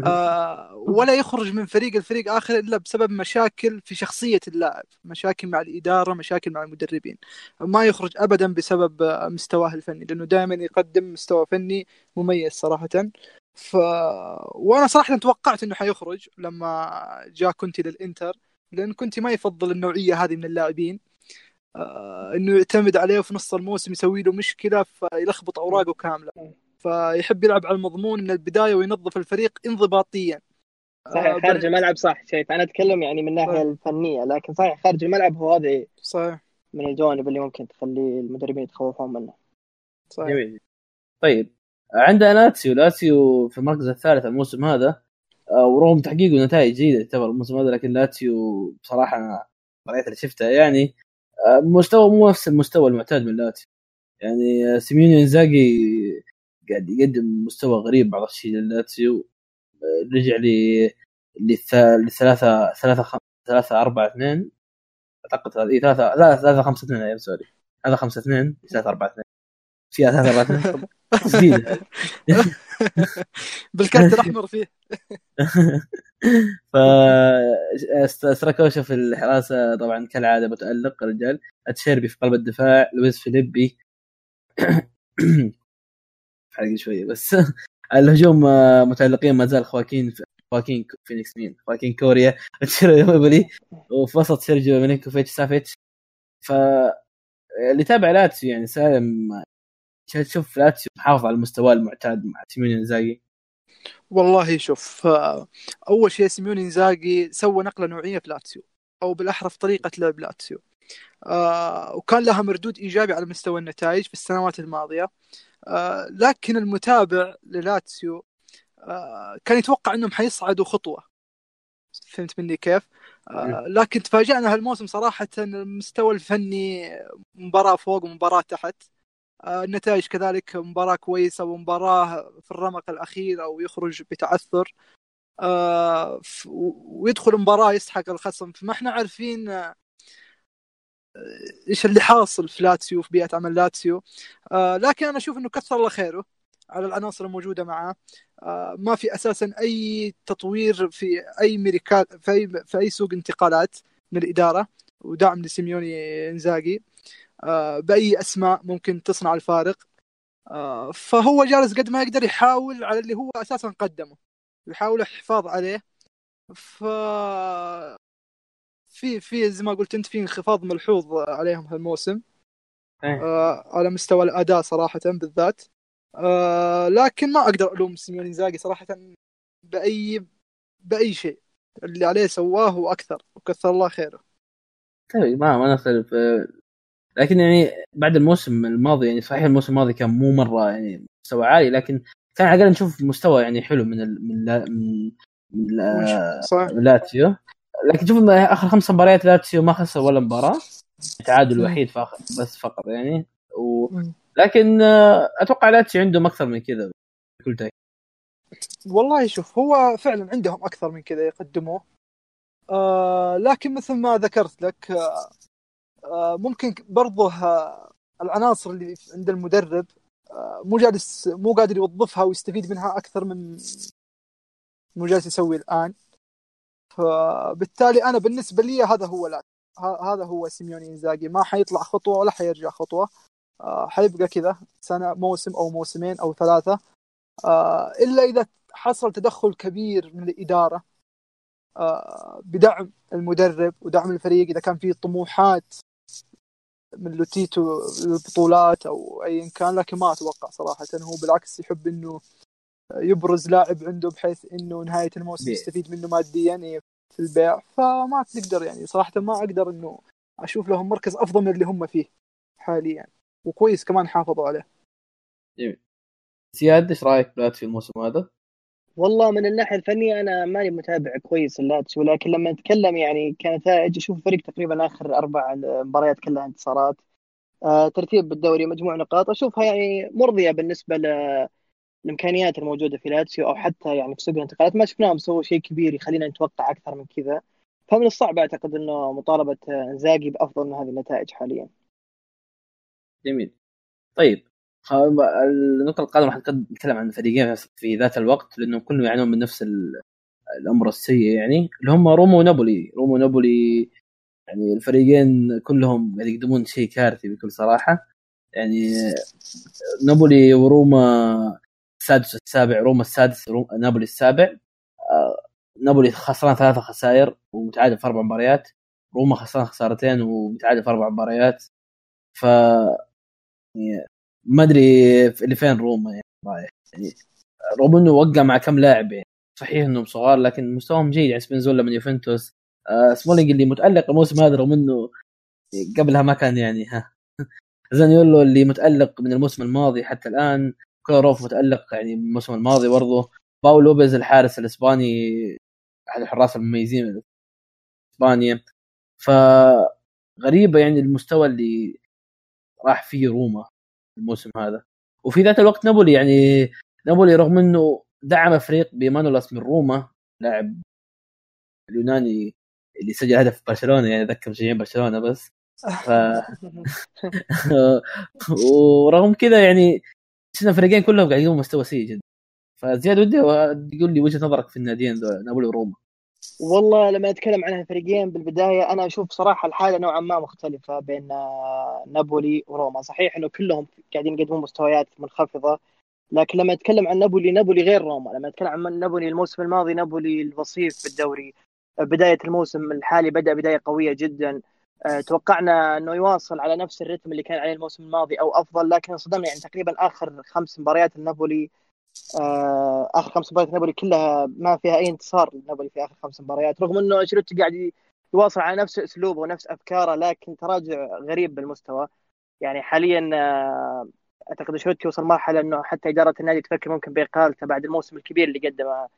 آه ولا يخرج من فريق الفريق آخر إلا بسبب مشاكل في شخصية اللاعب مشاكل مع الإدارة مشاكل مع المدربين. ما يخرج ابدا بسبب مستواه الفني لأنه دائما يقدم مستوى فني مميز صراحة. ف وأنا صراحة توقعت إنه حيخرج لما جاء كونتي للإنتر لأن كونتي ما يفضل النوعية هذه من اللاعبين. آه إنه يعتمد عليه في نص الموسم يسوي له مشكلة فيلخبط أوراقه كاملة. فيحب يلعب على المضمون من البداية وينظف الفريق انضباطيا. صحيح آه خارج الملعب صح شايف. أنا أتكلم يعني من الناحية الفنية لكن صحيح خارج الملعب هو هذا صحيح. من الجوانب اللي ممكن تخلي المدربين يتخوفون منه. صحيح. جميل. طيب عندنا لاتسيو لاتسيو في المركز الثالث الموسم هذا آه، ورغم تحقيقه نتائج جيدة تعتبر الموسم هذا لكن لاتسيو بصراحة أنا المباريات اللي شفتها يعني آه، مستوى مو نفس المستوى المعتاد من لاتسيو يعني سيميوني إنزاجي قاعد يقدم مستوى غريب بعض الشيء للاتسيو رجع لي لثلاثة ثلاثة خم... ثلاثة أربعة اثنين. أعتقد هذه ثلاثة لا ثلاثة خمسة اثنين أيوة sorry. هذا خمسة اثنين ثلاثة أربعة اثنين. فيها ثلاثة أربعة اثنين. جديدة. بالكارت الأحمر فيه. ف ستراكوشا في الحراسة طبعا كالعادة متألق رجال. أتشيربي في قلب الدفاع. لويس فيليبي. حرق شوية بس الهجوم آه، متعلقين ما زال خواكين خواكين فينيكس مين؟ خواكين كوريا وفي وسط سيرجيو مينيكوفيتش سافيتش. ف اللي تابع لاتسيو يعني سالم تشوف لاتسيو محافظ على المستوى المعتاد مع سيميوني إنزاجي. والله شوف آه، أول شيء سيميوني إنزاجي سوى نقلة نوعية في لاتسيو أو بالاحرى في طريقة لعب لاتسيو. آه وكان لها مردود إيجابي على مستوى النتائج في السنوات الماضية. آه لكن المتابع للاتسيو آه كان يتوقع إنهم حيصعدوا خطوة. فهمت مني كيف؟ آه لكن تفاجأنا هالموسم صراحة المستوى الفني مباراة فوق ومباراة تحت. آه النتائج كذلك مباراة كويسة ومباراة في الرمق الأخير أو يخرج بتعثر آه ويدخل مباراة يسحق الخصم. فما إحنا عارفين آه إيش اللي حاصل في لاتسيو في بيئة عمل لاتسيو. آه لكن أنا أشوف إنه كثر الله خيره على العناصر الموجودة معاه. آه ما في أساسا أي تطوير في أي ميريكال في أي في أي سوق انتقالات من الإدارة ودعم لسيميوني إنزاجي. آه بأي أسماء ممكن تصنع الفارق. آه فهو جالس قد ما يقدر يحاول على اللي هو أساسا قدمه يحاول الحفاظ عليه. ف في في زي ما قلت انت في انخفاض ملحوظ عليهم هالموسم أيه. آه على مستوى الأداء صراحة بالذات. آه لكن ما أقدر ألوم سيميوني إنزاجي صراحة بأي بأي شيء. اللي عليه سواه وأكثر. وكثر الله خيره. طيب ما ما نختلف. آه، لكن يعني بعد الموسم الماضي يعني صحيح الموسم الماضي كان مو مرة يعني مستوى عالي لكن كان على الأقل نشوف مستوى يعني حلو من ال من لا من من لاتسيو لكن شوف آخر خمس مباريات لاتسيو ما خسر ولا مباراة. التعادل الوحيد فاخر بس فقط يعني. و... لكن آه، أتوقع لاتسيو عندهم أكثر من كذا بكل تأكيد. والله شوف هو فعلا عندهم أكثر من كذا يقدموه. آه لكن مثل ما ذكرت لك آه, آه، ممكن برضه آه العناصر اللي عند المدرب آه مو جالس مو قادر يوظفها ويستفيد منها أكثر من مو جالس يسوي الآن. فبالتالي أنا بالنسبة لي هذا هو لا. هذا هو سيميوني إنزاجي. ما حيطلع خطوة ولا حيرجع خطوة. آه، حيبقى كذا سنة موسم أو موسمين أو ثلاثة. آه، إلا إذا حصل تدخل كبير من الإدارة. آه، بدعم المدرب ودعم الفريق. إذا كان في طموحات من لوتيتو للبطولات أو ايا كان لكن ما أتوقع صراحة. هو بالعكس يحب إنه يبرز لاعب عنده بحيث إنه نهاية الموسم يستفيد منه ماديا في البيع فما تقدر يعني صراحة ما أقدر إنه أشوف لهم مركز أفضل من اللي هم فيه حاليا وكويس كمان حافظوا عليه. جميل. زياد إيش رأيك في الموسم هذا؟ والله من الناحية الفنية أنا ماني متابع كويس اللاتس ولكن لما نتكلم يعني كنتائج أشوف الفريق تقريبا آخر أربع مباريات كلها انتصارات آه ترتيب بالدوري مجموع نقاط أشوفها يعني مرضية بالنسبة ل الإمكانيات الموجودة في لاتسيو أو حتى يعني في سوق الانتقالات ما شفناهم سووا شيء كبير يخلينا نتوقع أكثر من كذا فمن الصعب أعتقد إنه مطالبة إنزاجي بأفضل من هذه النتائج حاليا. جميل. طيب النقطة القادمة راح نتكلم عن فريقين في ذات الوقت لأنهم كلهم يعانون من نفس الأمر السيء يعني اللي هم روما ونابولي روما ونابولي يعني الفريقين كلهم يعني يقدمون شيء كارثي بكل صراحة يعني نابولي وروما السادس والسابع روما السادس روما نابولي السابع. آه، نابولي خسران ثلاثة خسائر ومتعادل في أربع مباريات. روما خسران خسارتين ومتعادل في أربع مباريات. ف يعني ما أدري اللي فين روما يعني رايح. يعني رغم إنه وقع مع كم لاعب يعني صحيح إنهم صغار لكن مستواهم جيد. يعني سبينازولا من يوفنتوس. آه سمولينج اللي متألق الموسم هذا رغم إنه قبلها ما كان يعني ها. زانيولو اللي متألق من الموسم الماضي حتى الآن. كولاروف متألق يعني الموسم الماضي برضه باولو لوبيز الحارس الإسباني أحد الحراس المميزين في إسبانيا. فغريبة يعني المستوى اللي راح فيه روما الموسم هذا. وفي ذات الوقت نابولي يعني نابولي رغم إنه دعم فريق بمانولاس من روما لاعب اليوناني اللي سجل هدف في برشلونة يعني ذكر مشجعين برشلونة بس. ف ورغم كذا يعني شفنا فريقين كلهم قاعدين مستوى سيء جدا. فزياد ودي تقول لي وجهة نظرك في الناديين نابولي وروما. والله لما أتكلم عن الفريقين بالبداية أنا أشوف صراحة الحالة نوعا ما مختلفة بين آه، نابولي وروما. صحيح إنه كلهم قاعدين يقدمون مستويات منخفضة لكن لما أتكلم عن نابولي نابولي غير روما. لما أتكلم عن نابولي الموسم الماضي نابولي الوصيف بالدوري. بداية الموسم الحالي بدأ بداية قوية جدا. توقعنا إنه يواصل على نفس الرتم اللي كان عليه الموسم الماضي أو أفضل لكن انصدمنا يعني تقريبا آخر خمس مباريات النابولي آه، آخر خمس مباريات نابولي كلها ما فيها أي انتصار لنابولي في آخر خمس مباريات رغم إنه أنشيلوتي قاعد يواصل على نفس أسلوبه ونفس أفكاره لكن تراجع غريب بالمستوى. يعني حاليا آه، أعتقد أنشيلوتي وصل مرحلة إنه حتى إدارة النادي تفكر ممكن باقالته بعد الموسم الكبير اللي قدمه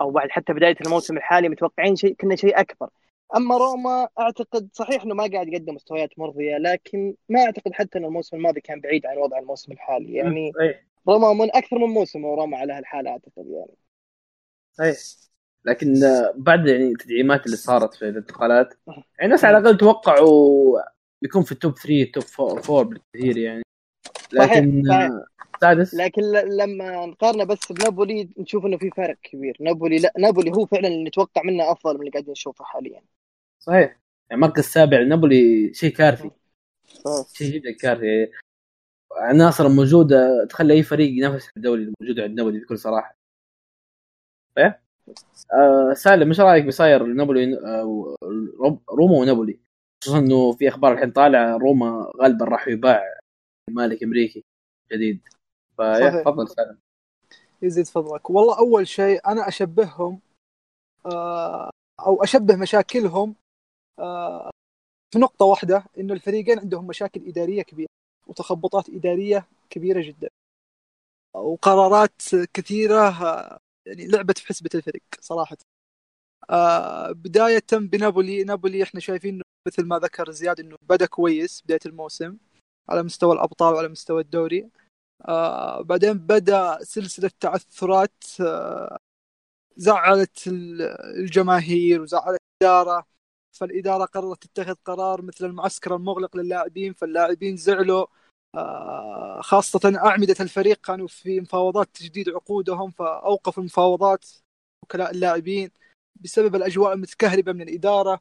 أو بعد حتى بداية الموسم الحالي متوقعين شيء كنا شيء أكبر. أما روما أعتقد صحيح إنه ما قاعد يقدم مستويات مرضية لكن ما أعتقد حتى إن الموسم الماضي كان بعيد عن وضع الموسم الحالي. يعني روما من أكثر من موسم وروما على هالحاله أعتقد يعني. صحيح. لكن بعد يعني التدعيمات اللي صارت في الانتقالات يعني الناس على الأقل توقعوا يكون في التوب 3 توب 4 بالكثير يعني. لكن سادس. لكن لما نقارنه بس بنابولي نشوف إنه في فرق كبير. نابولي لا نابولي هو فعلا اللي نتوقع منه أفضل من اللي قاعدين نشوفه حاليا. صحيح. يعني المركز السابع نابولي شيء كارثي. شيء جدا كارثي. عناصر موجودة تخلي أي فريق ينافس في الدوري الموجود عند نابولي بكل صراحة. صحيح؟ آه سالم إيش رأيك بصاير نابولي؟ آه روما ونابولي؟ خصوصا إنه في أخبار الحين طالعة روما غالبا راح يباع مالك إمريكي جديد. تفضل سالم. يزيد فضلك. والله أول شيء أنا أشبههم آه أو أشبه مشاكلهم في نقطة واحدة إنه الفريقين عندهم مشاكل إدارية كبيرة وتخبطات إدارية كبيرة جدا. وقرارات كثيرة يعني لعبت في حسبة الفريق صراحة. آه بداية بنابولي نابولي إحنا شايفين مثل ما ذكر زياد إنه بدأ كويس بداية الموسم على مستوى الأبطال وعلى مستوى الدوري. آه بعدين بدأ سلسلة تعثرات آه زعلت الجماهير وزعلت الإدارة. فالإدارة قررت تتخذ قرار مثل المعسكر المغلق للاعبين فاللاعبين زعلوا. آه، خاصة أعمدة الفريق كانوا في مفاوضات تجديد عقودهم فأوقفوا المفاوضات وكلاء اللاعبين بسبب الأجواء المتكهربة من الإدارة.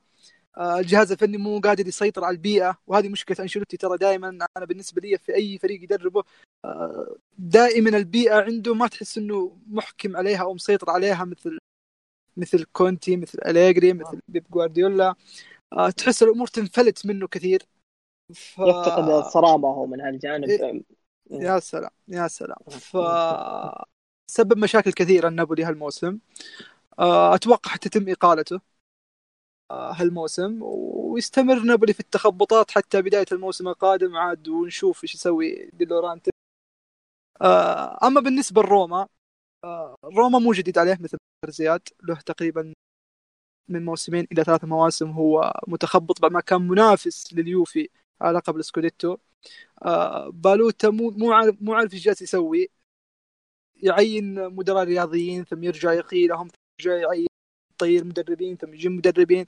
آه، الجهاز الفني مو قادر يسيطر على البيئة وهذه مشكلة أنشيلوتي ترى دائما. أنا بالنسبة لي في أي فريق يدربه آه، دائما البيئة عنده ما تحس إنه محكم عليها أو مسيطر عليها مثل مثل كونتي مثل أليجري مثل بيب جوارديولا. تحس الأمور تنفلت منه كثير. ف... يفتقد الصرامه هو من هالجانب. إيه. يا سلام يا سلام. ف سبب مشاكل كثيرة النابولي هالموسم. آه، أتوقع حتتم إقالته آه، هالموسم. ويستمر نابولي في التخبطات حتى بداية الموسم القادم. عاد ونشوف إيش يسوي دي لورينتيس. آه، أما بالنسبة لروما روما مو جديد عليه مثل زياد. له تقريبا من موسمين إلى ثلاث مواسم هو متخبط بعد ما كان منافس لليوفي على لقب السكوديتو آه بالوتا مو مو عارف مو عارف إيش جالس يسوي. يعين مدراء رياضيين ثم يرجع يقيلهم ثم يرجع يعين طير مدربين ثم يجي مدربين.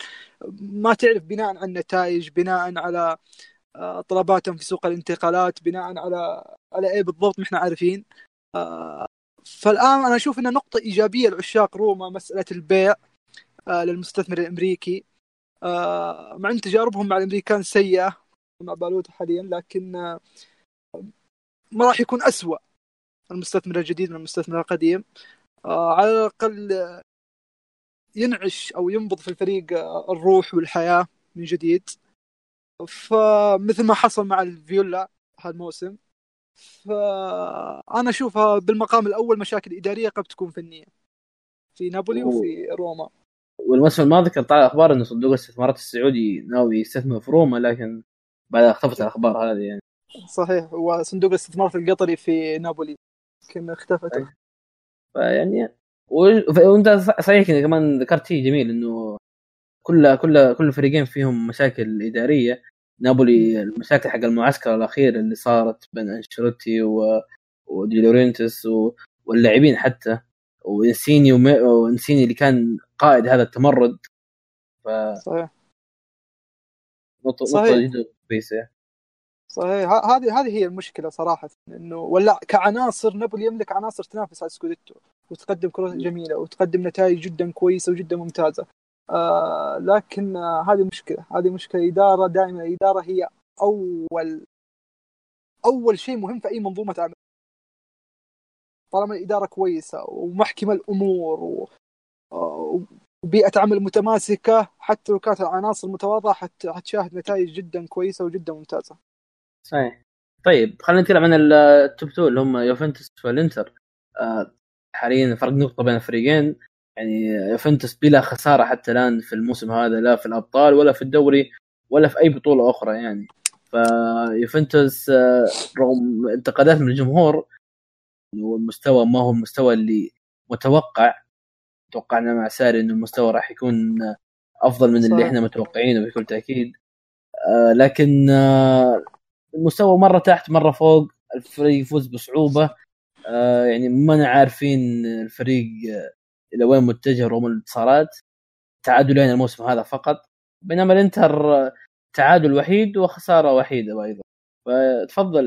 ما تعرف بناء على النتائج بناء على آه، طلباتهم في سوق الانتقالات بناء على على إيه بالضبط ما إحنا عارفين. آه، فالآن أنا أشوف انها نقطة إيجابية لعشاق روما مسألة البيع آه، للمستثمر الأمريكي. مع إن تجاربهم مع الأمريكان سيئة مع بالوتو حاليا لكن ما راح يكون أسوأ المستثمر الجديد من المستثمر القديم. على الأقل ينعش أو ينبض في الفريق الروح والحياة من جديد. فمثل ما حصل مع الفيولا هالموسم فأنا أشوفها بالمقام الأول مشاكل إدارية قد تكون فنية. في نابولي وفي روما. والموسم الماضي كان طالع أخبار إنه صندوق الاستثمارات السعودي ناوي يستثمر في روما لكن بعد اختفت الأخبار هذه يعني. صحيح وصندوق الاستثمارات القطري في نابولي. يمكن اختفت. فيعني وأنت صحيح كمان ذكرت شيء جميل إنه كل كل كل الفريقين فيهم مشاكل إدارية. نابولي المشاكل حق المعسكر الأخير اللي صارت بين أنشيلوتي و... ودي لورينتيس و... واللاعبين حتى وإنسيني وم... وإنسيني اللي كان قائد هذا التمرد. ف صحيح. نقطة نقطة جدا كويسة. صحيح. هذه هذه هي المشكلة صراحة إنه ولا كعناصر نابولي يملك عناصر تنافس على سكوديتو وتقدم كرة جميلة وتقدم نتائج جدا كويسة وجدا ممتازة. آه لكن آه هذه مشكلة هذه مشكلة إدارة دائما الإدارة هي أول أول شيء مهم في أي منظومة عمل طالما الإدارة كويسة ومحكمة الأمور و... آه، وبيئة عمل متماسكة حتى لو كانت العناصر متواضعة حت... حتشاهد نتائج جدا كويسة وجدا ممتازة. صحيح. طيب خلينا نتكلم عن التوب 2 اللي هم يوفنتوس والإنتر. حاليا فرق نقطة بين الفريقين يعني يوفنتوس بلا خسارة حتى الآن في الموسم هذا لا في الأبطال ولا في الدوري ولا في أي بطولة أخرى يعني. فيوفنتوس آه، رغم انتقادات من الجمهور انه المستوى ما هو المستوى اللي متوقع. توقعنا مع ساري إنه المستوى راح يكون أفضل من اللي إحنا متوقعينه بكل تأكيد. آه، لكن آه، المستوى مرة تحت مرة فوق. الفريق يفوز بصعوبة. يعني ما عارفين الفريق إلى وين متجه رغم الانتصارات تعادلين الموسم هذا فقط. بينما الإنتر تعادل وحيد وخسارة وحيدة أيضا. فتفضل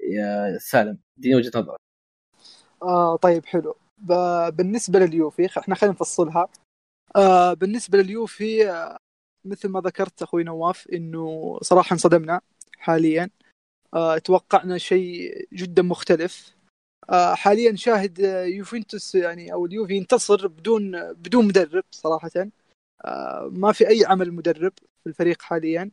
يا سالم اديني وجهة نظرك. آه طيب حلو. بالنسبة لليوفي إحنا خلينا نفصلها. آه بالنسبة لليوفي آه مثل ما ذكرت أخوي نواف إنه صراحة انصدمنا حاليا. آه توقعنا شيء جدا مختلف. حاليا شاهد آه، يوفنتوس يعني أو اليوفي ينتصر بدون بدون مدرب صراحة. آه، ما في أي عمل مدرب في الفريق حاليا.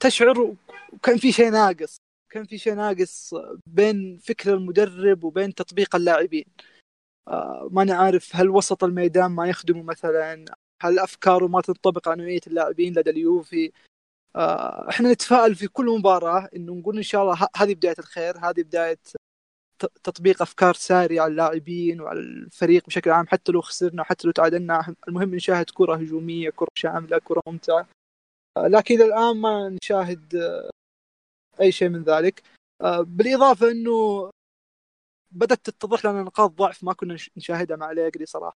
تشعر كان في شيء ناقص كان في شيء ناقص بين فكر المدرب وبين تطبيق اللاعبين. ما نعرف هل وسط الميدان ما يخدمه مثلا هل أفكاره ما تنطبق على نوعيه اللاعبين لدى اليوفي. إحنا نتفائل في كل مباراة إنه نقول إن شاء الله هذه بداية الخير هذه بداية تطبيق أفكار ساري على اللاعبين وعلى الفريق بشكل عام حتى لو خسرنا حتى لو تعادلنا المهم نشاهد كرة هجومية كرة شاملة كرة ممتعة. لكن إلى الآن ما نشاهد أي شيء من ذلك. بالإضافة إنه بدأت تتضح لنا نقاط ضعف ما كنا نشاهدها مع اليجري صراحة.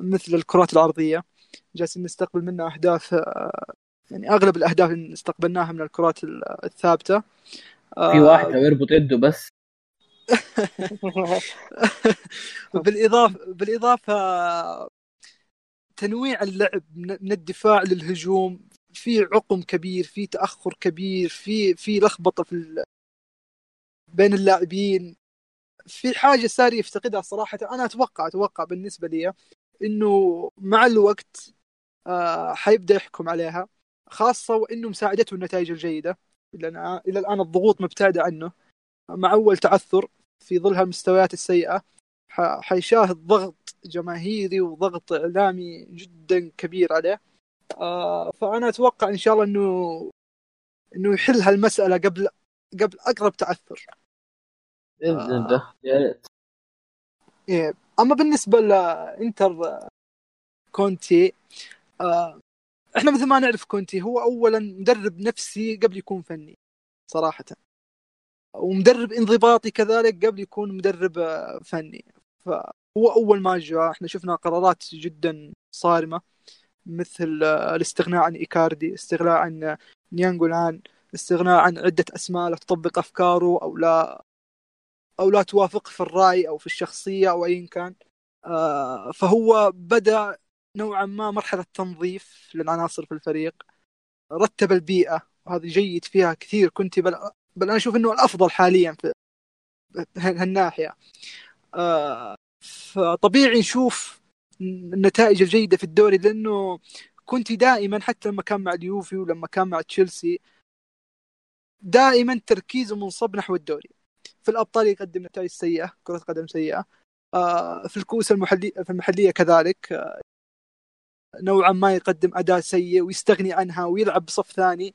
مثل الكرات العرضية. جالسين نستقبل منها أهداف يعني أغلب الأهداف اللي استقبلناها من الكرات الثابتة. في واحد يربط يده بس. بالاضافه بالإضافة تنويع اللعب من الدفاع للهجوم في عقم كبير في تأخر كبير في في لخبطة في. بين اللاعبين في حاجة ساري يفتقدها صراحة أنا أتوقع أتوقع بالنسبة لي إنه مع الوقت آه حيبدأ يحكم عليها خاصة وإنه مساعدته النتائج الجيدة إلى الآن الضغوط مبتعدة عنه مع أول تعثر في ظل هالمستويات السيئة. حيشاهد ضغط جماهيري وضغط إعلامي جدا كبير عليه. آه فأنا أتوقع إن شاء الله إنه إنه يحل هالمسألة قبل قبل أقرب تعثر بإذن الله يا ريت. إيه. أما بالنسبة لإنتر كونتي آه إحنا مثل ما نعرف كونتي هو اولا مدرب نفسي قبل يكون فني صراحة. ومدرب انضباطي كذلك قبل يكون مدرب آه، فني. فهو أول ما جاء إحنا شفنا قرارات جدا صارمة مثل آه، الاستغناء عن إيكاردي استغناء عن نيانجولان استغناء عن عدة أسماء لا تطبق أفكاره أو لا أو لا توافق في الرأي أو في الشخصية أو أيا كان. آه، فهو بدأ نوعا ما مرحلة تنظيف للعناصر في الفريق رتب البيئة وهذا جيد فيها كثير. كنت بل, بل أنا أشوف أنه الأفضل حاليا في هالناحية. آه، فطبيعي نشوف النتائج الجيدة في الدوري لأنه كنت دائما حتى لما كان مع اليوفي ولما كان مع تشيلسي دائما تركيزه منصب نحو الدوري. في الأبطال يقدم نتائج سيئة كرة قدم سيئة. آه، في الكؤوس المحلية في المحلية كذلك. آه، نوعا ما يقدم أداء سيء ويستغني عنها ويلعب بصف ثاني.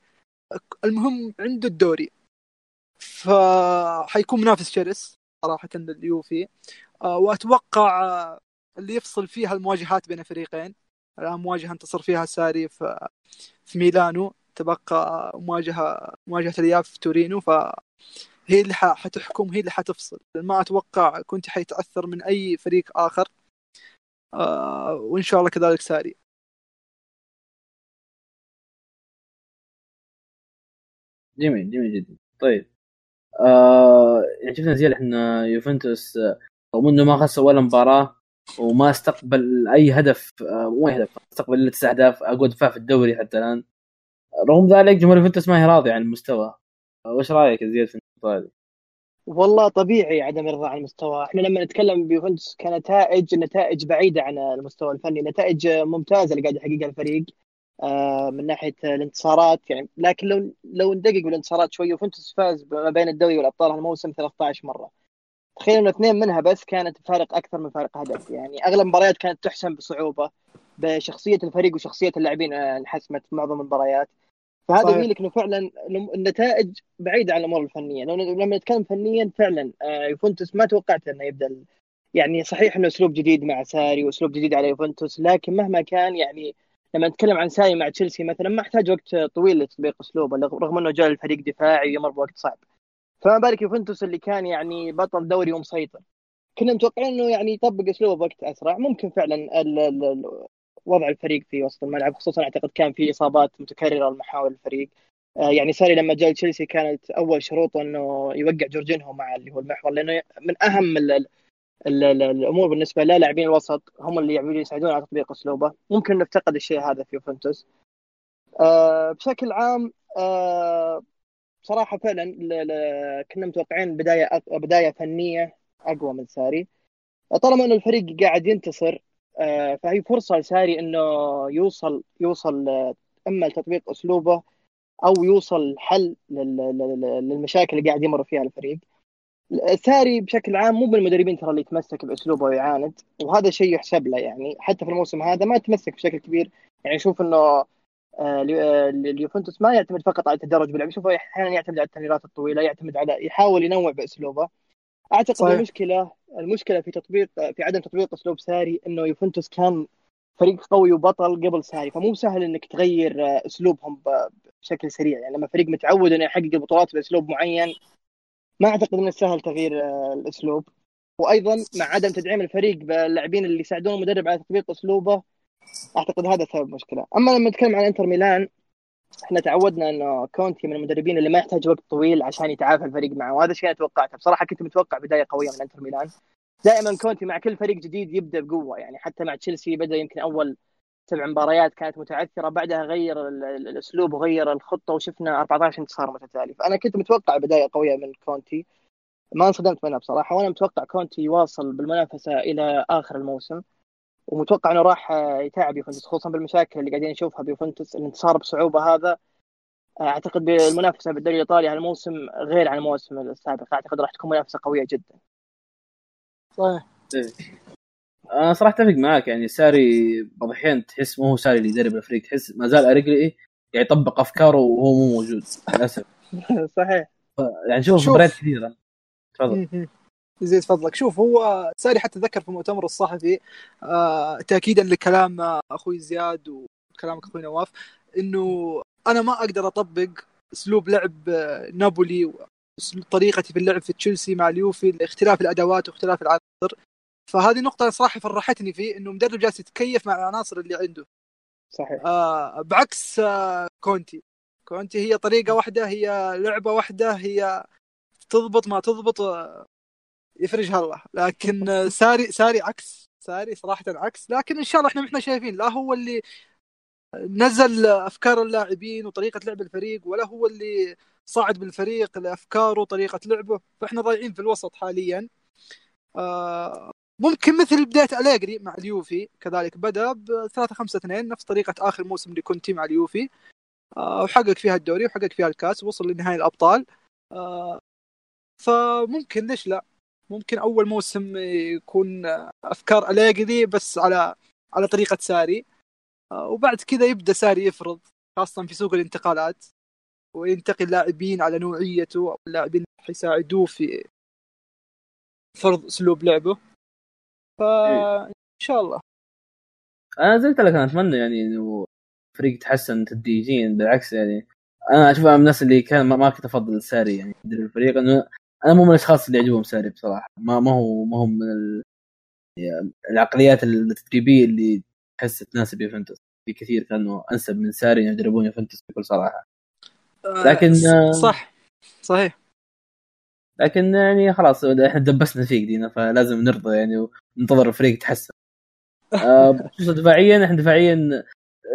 المهم عنده الدوري. فحيكون منافس شرس صراحة لليوفي آه، وأتوقع اللي يفصل فيها المواجهات بين الفريقين الآن مواجهة انتصر فيها ساري في في ميلانو. تبقى مواجهة مواجهة الإياب في تورينو. ف هي اللي حتحكم هي اللي حتفصل. ما أتوقع كنت حيتأثر من أي فريق آخر. آه وإن شاء الله كذلك ساري. جميل جميل جدا. طيب. يعني شفنا زي إحنا يوفنتوس آه، رغم إنه ما خسر ولا مباراة وما استقبل أي هدف آه مو هدف استقبل إلا تسع أهداف أقوى دفاع في الدوري حتى الآن. رغم ذلك جمهور يوفنتوس ما هي راضي عن المستوى. وش رأيك زياد في النقطة هذه؟ والله طبيعي عدم الرضا عن المستوى، إحنا لما نتكلم بيوفنتوس كنتائج النتائج بعيدة عن المستوى الفني، نتائج ممتازة اللي قاعد يحققها الفريق. من ناحية الانتصارات يعني لكن لو لو ندقق بالانتصارات شوي يوفنتوس فاز ما بين الدوري والأبطال هالموسم 13 مرة. تخيل انه اثنين منها بس كانت فارق أكثر من فارق هدف، يعني أغلب المباريات كانت تحسم بصعوبة بشخصية الفريق وشخصية اللاعبين آه، انحسمت في معظم المباريات. فهذا يبين لك إنه فعلا النتائج بعيدة عن الأمور الفنية لو لما نتكلم فنيا فعلا آه، يوفنتوس ما توقعت إنه يبدأ يعني صحيح إنه أسلوب جديد مع ساري وأسلوب جديد على يوفنتوس لكن مهما كان يعني لما نتكلم عن ساري مع تشيلسي مثلا ما أحتاج وقت طويل لتطبيق أسلوبه رغم إنه جاء الفريق دفاعي ويمر بوقت صعب. فما بالك يوفنتوس اللي كان يعني بطل دوري ومسيطر كنا متوقعين إنه يعني يطبق أسلوبه بوقت أسرع. ممكن فعلا وضع الفريق في وسط الملعب خصوصا أعتقد كان في إصابات متكررة لمحاور الفريق. آه، يعني ساري لما جاء تشيلسي كانت أول شروطه إنه يوقع جورجينهو مع اللي هو المحور لأنه من أهم ال ال ال ال الأمور بالنسبة لاعبين الوسط هم اللي يعملون يساعدون على تطبيق أسلوبه. ممكن نفتقد الشيء هذا في يوفنتوس. آه بشكل عام آه بصراحه فعلا كنا متوقعين بداية بداية فنية أقوى من ساري. طالما إنه الفريق قاعد ينتصر آه، فهي فرصة لساري إنه يوصل يوصل آه، أما لتطبيق أسلوبه أو يوصل حل للمشاكل اللي قاعد يمر فيها الفريق. ساري بشكل عام مو من المدربين ترى اللي يتمسك بأسلوبه ويعاند وهذا شيء يحسب له يعني. حتى في الموسم هذا ما تمسك بشكل كبير. يعني أشوف إنه آه، اليوفنتوس ما يعتمد فقط على التدرج باللعب. شوفه أحيانا يعتمد على التمريرات الطويلة يعتمد على يحاول ينوع بأسلوبه. أعتقد صحيح. المشكلة المشكلة في تطبيق في عدم تطبيق أسلوب ساري إنه يوفنتوس كان فريق قوي وبطل قبل ساري فمو سهل إنك تغير آه، أسلوبهم بشكل سريع. يعني لما فريق متعود إنه يحقق البطولات بأسلوب معين ما أعتقد إنه سهل تغيير آه، الأسلوب. وأيضا مع عدم تدعيم الفريق باللاعبين اللي يساعدون المدرب على تطبيق أسلوبه أعتقد هذا سبب مشكلة. أما لما نتكلم عن إنتر ميلان إحنا تعودنا إنه كونتي من المدربين اللي ما يحتاج وقت طويل عشان يتعافى الفريق معه وهذا الشيء أنا توقعته. بصراحة كنت متوقع بداية قوية من إنتر ميلان. دائما كونتي مع كل فريق جديد يبدأ بقوة يعني حتى مع تشيلسي بدأ يمكن أول سبع مباريات كانت متعثرة بعدها غير الأسلوب وغير الخطة وشفنا 14 انتصار متتالي. فأنا كنت متوقع بداية قوية من كونتي. ما انصدمت منها بصراحة وأنا متوقع كونتي يواصل بالمنافسة إلى آخر الموسم. ومتوقع إنه راح يتعب يوفنتوس خصوصا بالمشاكل اللي قاعدين نشوفها بيوفنتوس الانتصار بصعوبة هذا. أعتقد بالمنافسة بالدوري الإيطالي هالموسم غير عن الموسم السابق اعتقد راح تكون منافسة قوية جدا. صحيح. أنا صراحة أتفق معاك يعني ساري بعض الأحيان تحس مو هو ساري اللي يدرب الفريق تحس ما زال اريجلي يعني يطبق أفكاره وهو مو موجود للأسف. صحيح. يعني شوف مباريات كثيرة. تفضل. زيد فضلك شوف هو ساري حتى ذكر في المؤتمر الصحفي آه تاكيدا لكلام أخوي زياد وكلامك أخوي نواف إنه أنا ما أقدر أطبق أسلوب لعب نابولي طريقتي في اللعب في تشيلسي مع اليوفي اختلاف الأدوات واختلاف العناصر. فهذه نقطة صراحة فرحتني فيه إنه مدرب جالس يتكيف مع العناصر اللي عنده. صحيح. آه بعكس آه كونتي. كونتي هي طريقة واحدة هي لعبة واحدة هي تضبط ما تضبط آه، يفرجها الله. لكن آه، ساري ساري عكس ساري صراحة عكس. لكن إن شاء الله إحنا إحنا شايفين لا هو اللي نزل أفكار اللاعبين وطريقة لعب الفريق ولا هو اللي صعد بالفريق لأفكاره وطريقة لعبه. فإحنا ضايعين في الوسط حاليا. آه، ممكن مثل بداية أليجري مع اليوفي كذلك بدأ ب 3 5 2 نفس طريقة آخر موسم لكونتي مع اليوفي. آه، وحقق فيها الدوري وحقق فيها الكاس ووصل لنهائي الأبطال. آه، فممكن ليش لا؟ ممكن أول موسم يكون أفكار أليجري بس على على طريقة ساري. وبعد كذا يبدأ ساري يفرض خاصة في سوق الانتقالات وينتقي اللاعبين على نوعيته اللاعبين حيساعدوه في فرض أسلوب لعبه. فان شاء الله. أنا زلت لك أنا أتمنى يعني إنه الفريق يتحسن تدريجيا بالعكس يعني أنا أشوف من الناس اللي كان ما كنت أفضل ساري يعني يدرب الفريق انه أنا مو من الأشخاص اللي يعجبهم ساري بصراحة. ما ما هو ما هو من ال... يعني العقليات التدريبية اللي تحس تناسب يوفنتوس في كثير كانوا أنسب من ساري يدربون يوفنتوس بكل صراحة. آه، لكن صح. صحيح. لكن يعني خلاص إحنا دبسنا فيك دينا فلازم نرضى يعني وننتظر الفريق يتحسن. خصوصا دفاعيا إحنا دفاعيا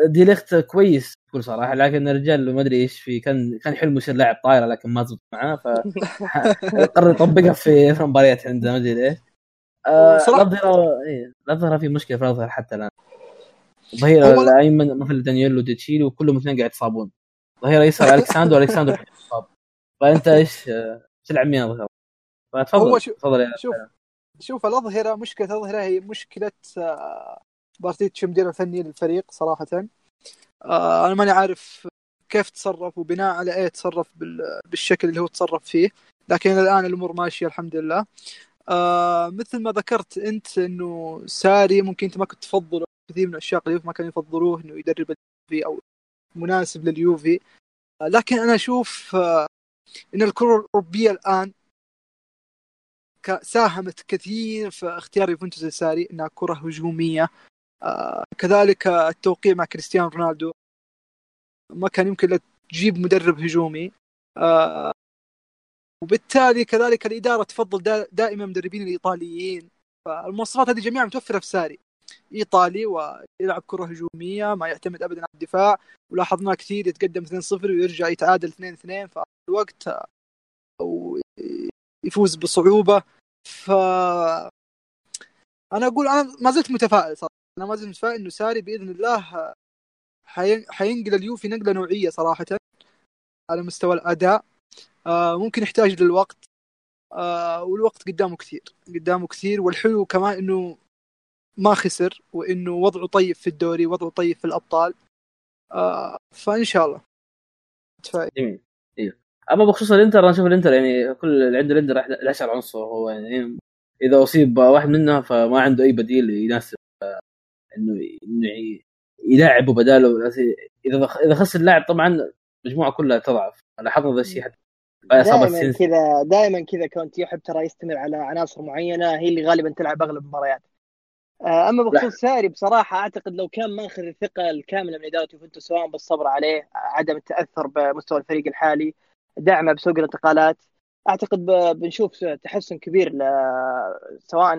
ديليخت كويس بكل صراحة لكن الرجال ما أدري إيش في كان كان حلمه يصير لاعب طايرة لكن ما زبط معاه فقرر يطبقها في المباريات عندنا ما أدري ليش. آه الاظهره إيه الاظهره في مشكلة في الأظهرة حتى الآن. الظهير الأيمن مثل دانييلو ديتشيلي وكلهم اثنين قاعد يتصابون. ظهير يسار الكساندر والكساندر مصاب فأنت إيش تلعب مين اظهر فتفضل تفضل يا شوف شوف الأظهرة مشكلة الأظهرة هي مشكلة آه، بارتيتش مدير الفني للفريق صراحة. آه، أنا ماني عارف كيف تصرف وبناء على إيه تصرف بالشكل اللي هو تصرف فيه. لكن الآن الأمور ماشية الحمد لله. آه مثل ما ذكرت أنت إنه ساري ممكن أنت ما كنت تفضله كثير من عشاق اليوفي ما كانوا يفضلوه إنه يدرب اليوفي أو مناسب لليوفي. آه لكن أنا أشوف آه إن الكرة الأوروبية الآن ساهمت كثير في اختيار يوفنتوس الساري إنها كرة هجومية. آه كذلك التوقيع مع كريستيانو رونالدو ما كان يمكن تجيب مدرب هجومي. آه وبالتالي كذلك الإدارة تفضل دائما المدربين الإيطاليين. فالمواصفات هذه جميعا متوفرة في ساري إيطالي ويلعب كرة هجومية ما يعتمد ابدا على الدفاع. ولاحظناه كثير يتقدم 2-0 ويرجع يتعادل 2-2 في الوقت أو يفوز بصعوبة. ف أنا أقول أنا ما زلت متفائل صراحة. أنا ما زلت متفائل إنه ساري بإذن الله حينقل اليوفي نقلة نوعية صراحة على مستوى الأداء. آه ممكن يحتاج للوقت آه والوقت قدامه كثير قدامه كثير. والحلو كمان إنه ما خسر وإنه وضعه طيب في الدوري وضعه طيب في الأبطال. آه فإن شاء الله. جميل أيوه أما بخصوص الإنتر أنا أشوف الإنتر يعني كل اللي عنده الإنتر 11 عنصر. هو يعني إذا أصيب واحد منها فما عنده أي بديل يناسب آه، إنه إنه يلاعبه بداله إذا إذا خسر اللاعب طبعا المجموعة كلها تضعف. لاحظنا ذا الشيء حتى دائما كذا دائما كذا كونتي يحب ترى يستمر على عناصر معينة. هي اللي غالبا تلعب أغلب المباريات. أما بخصوص ساري بصراحة أعتقد لو كان ماخذ الثقة الكاملة من إدارة يوفنتوس سواء بالصبر عليه عدم التأثر بمستوى الفريق الحالي دعمه بسوق الانتقالات أعتقد بنشوف تحسن كبير سواء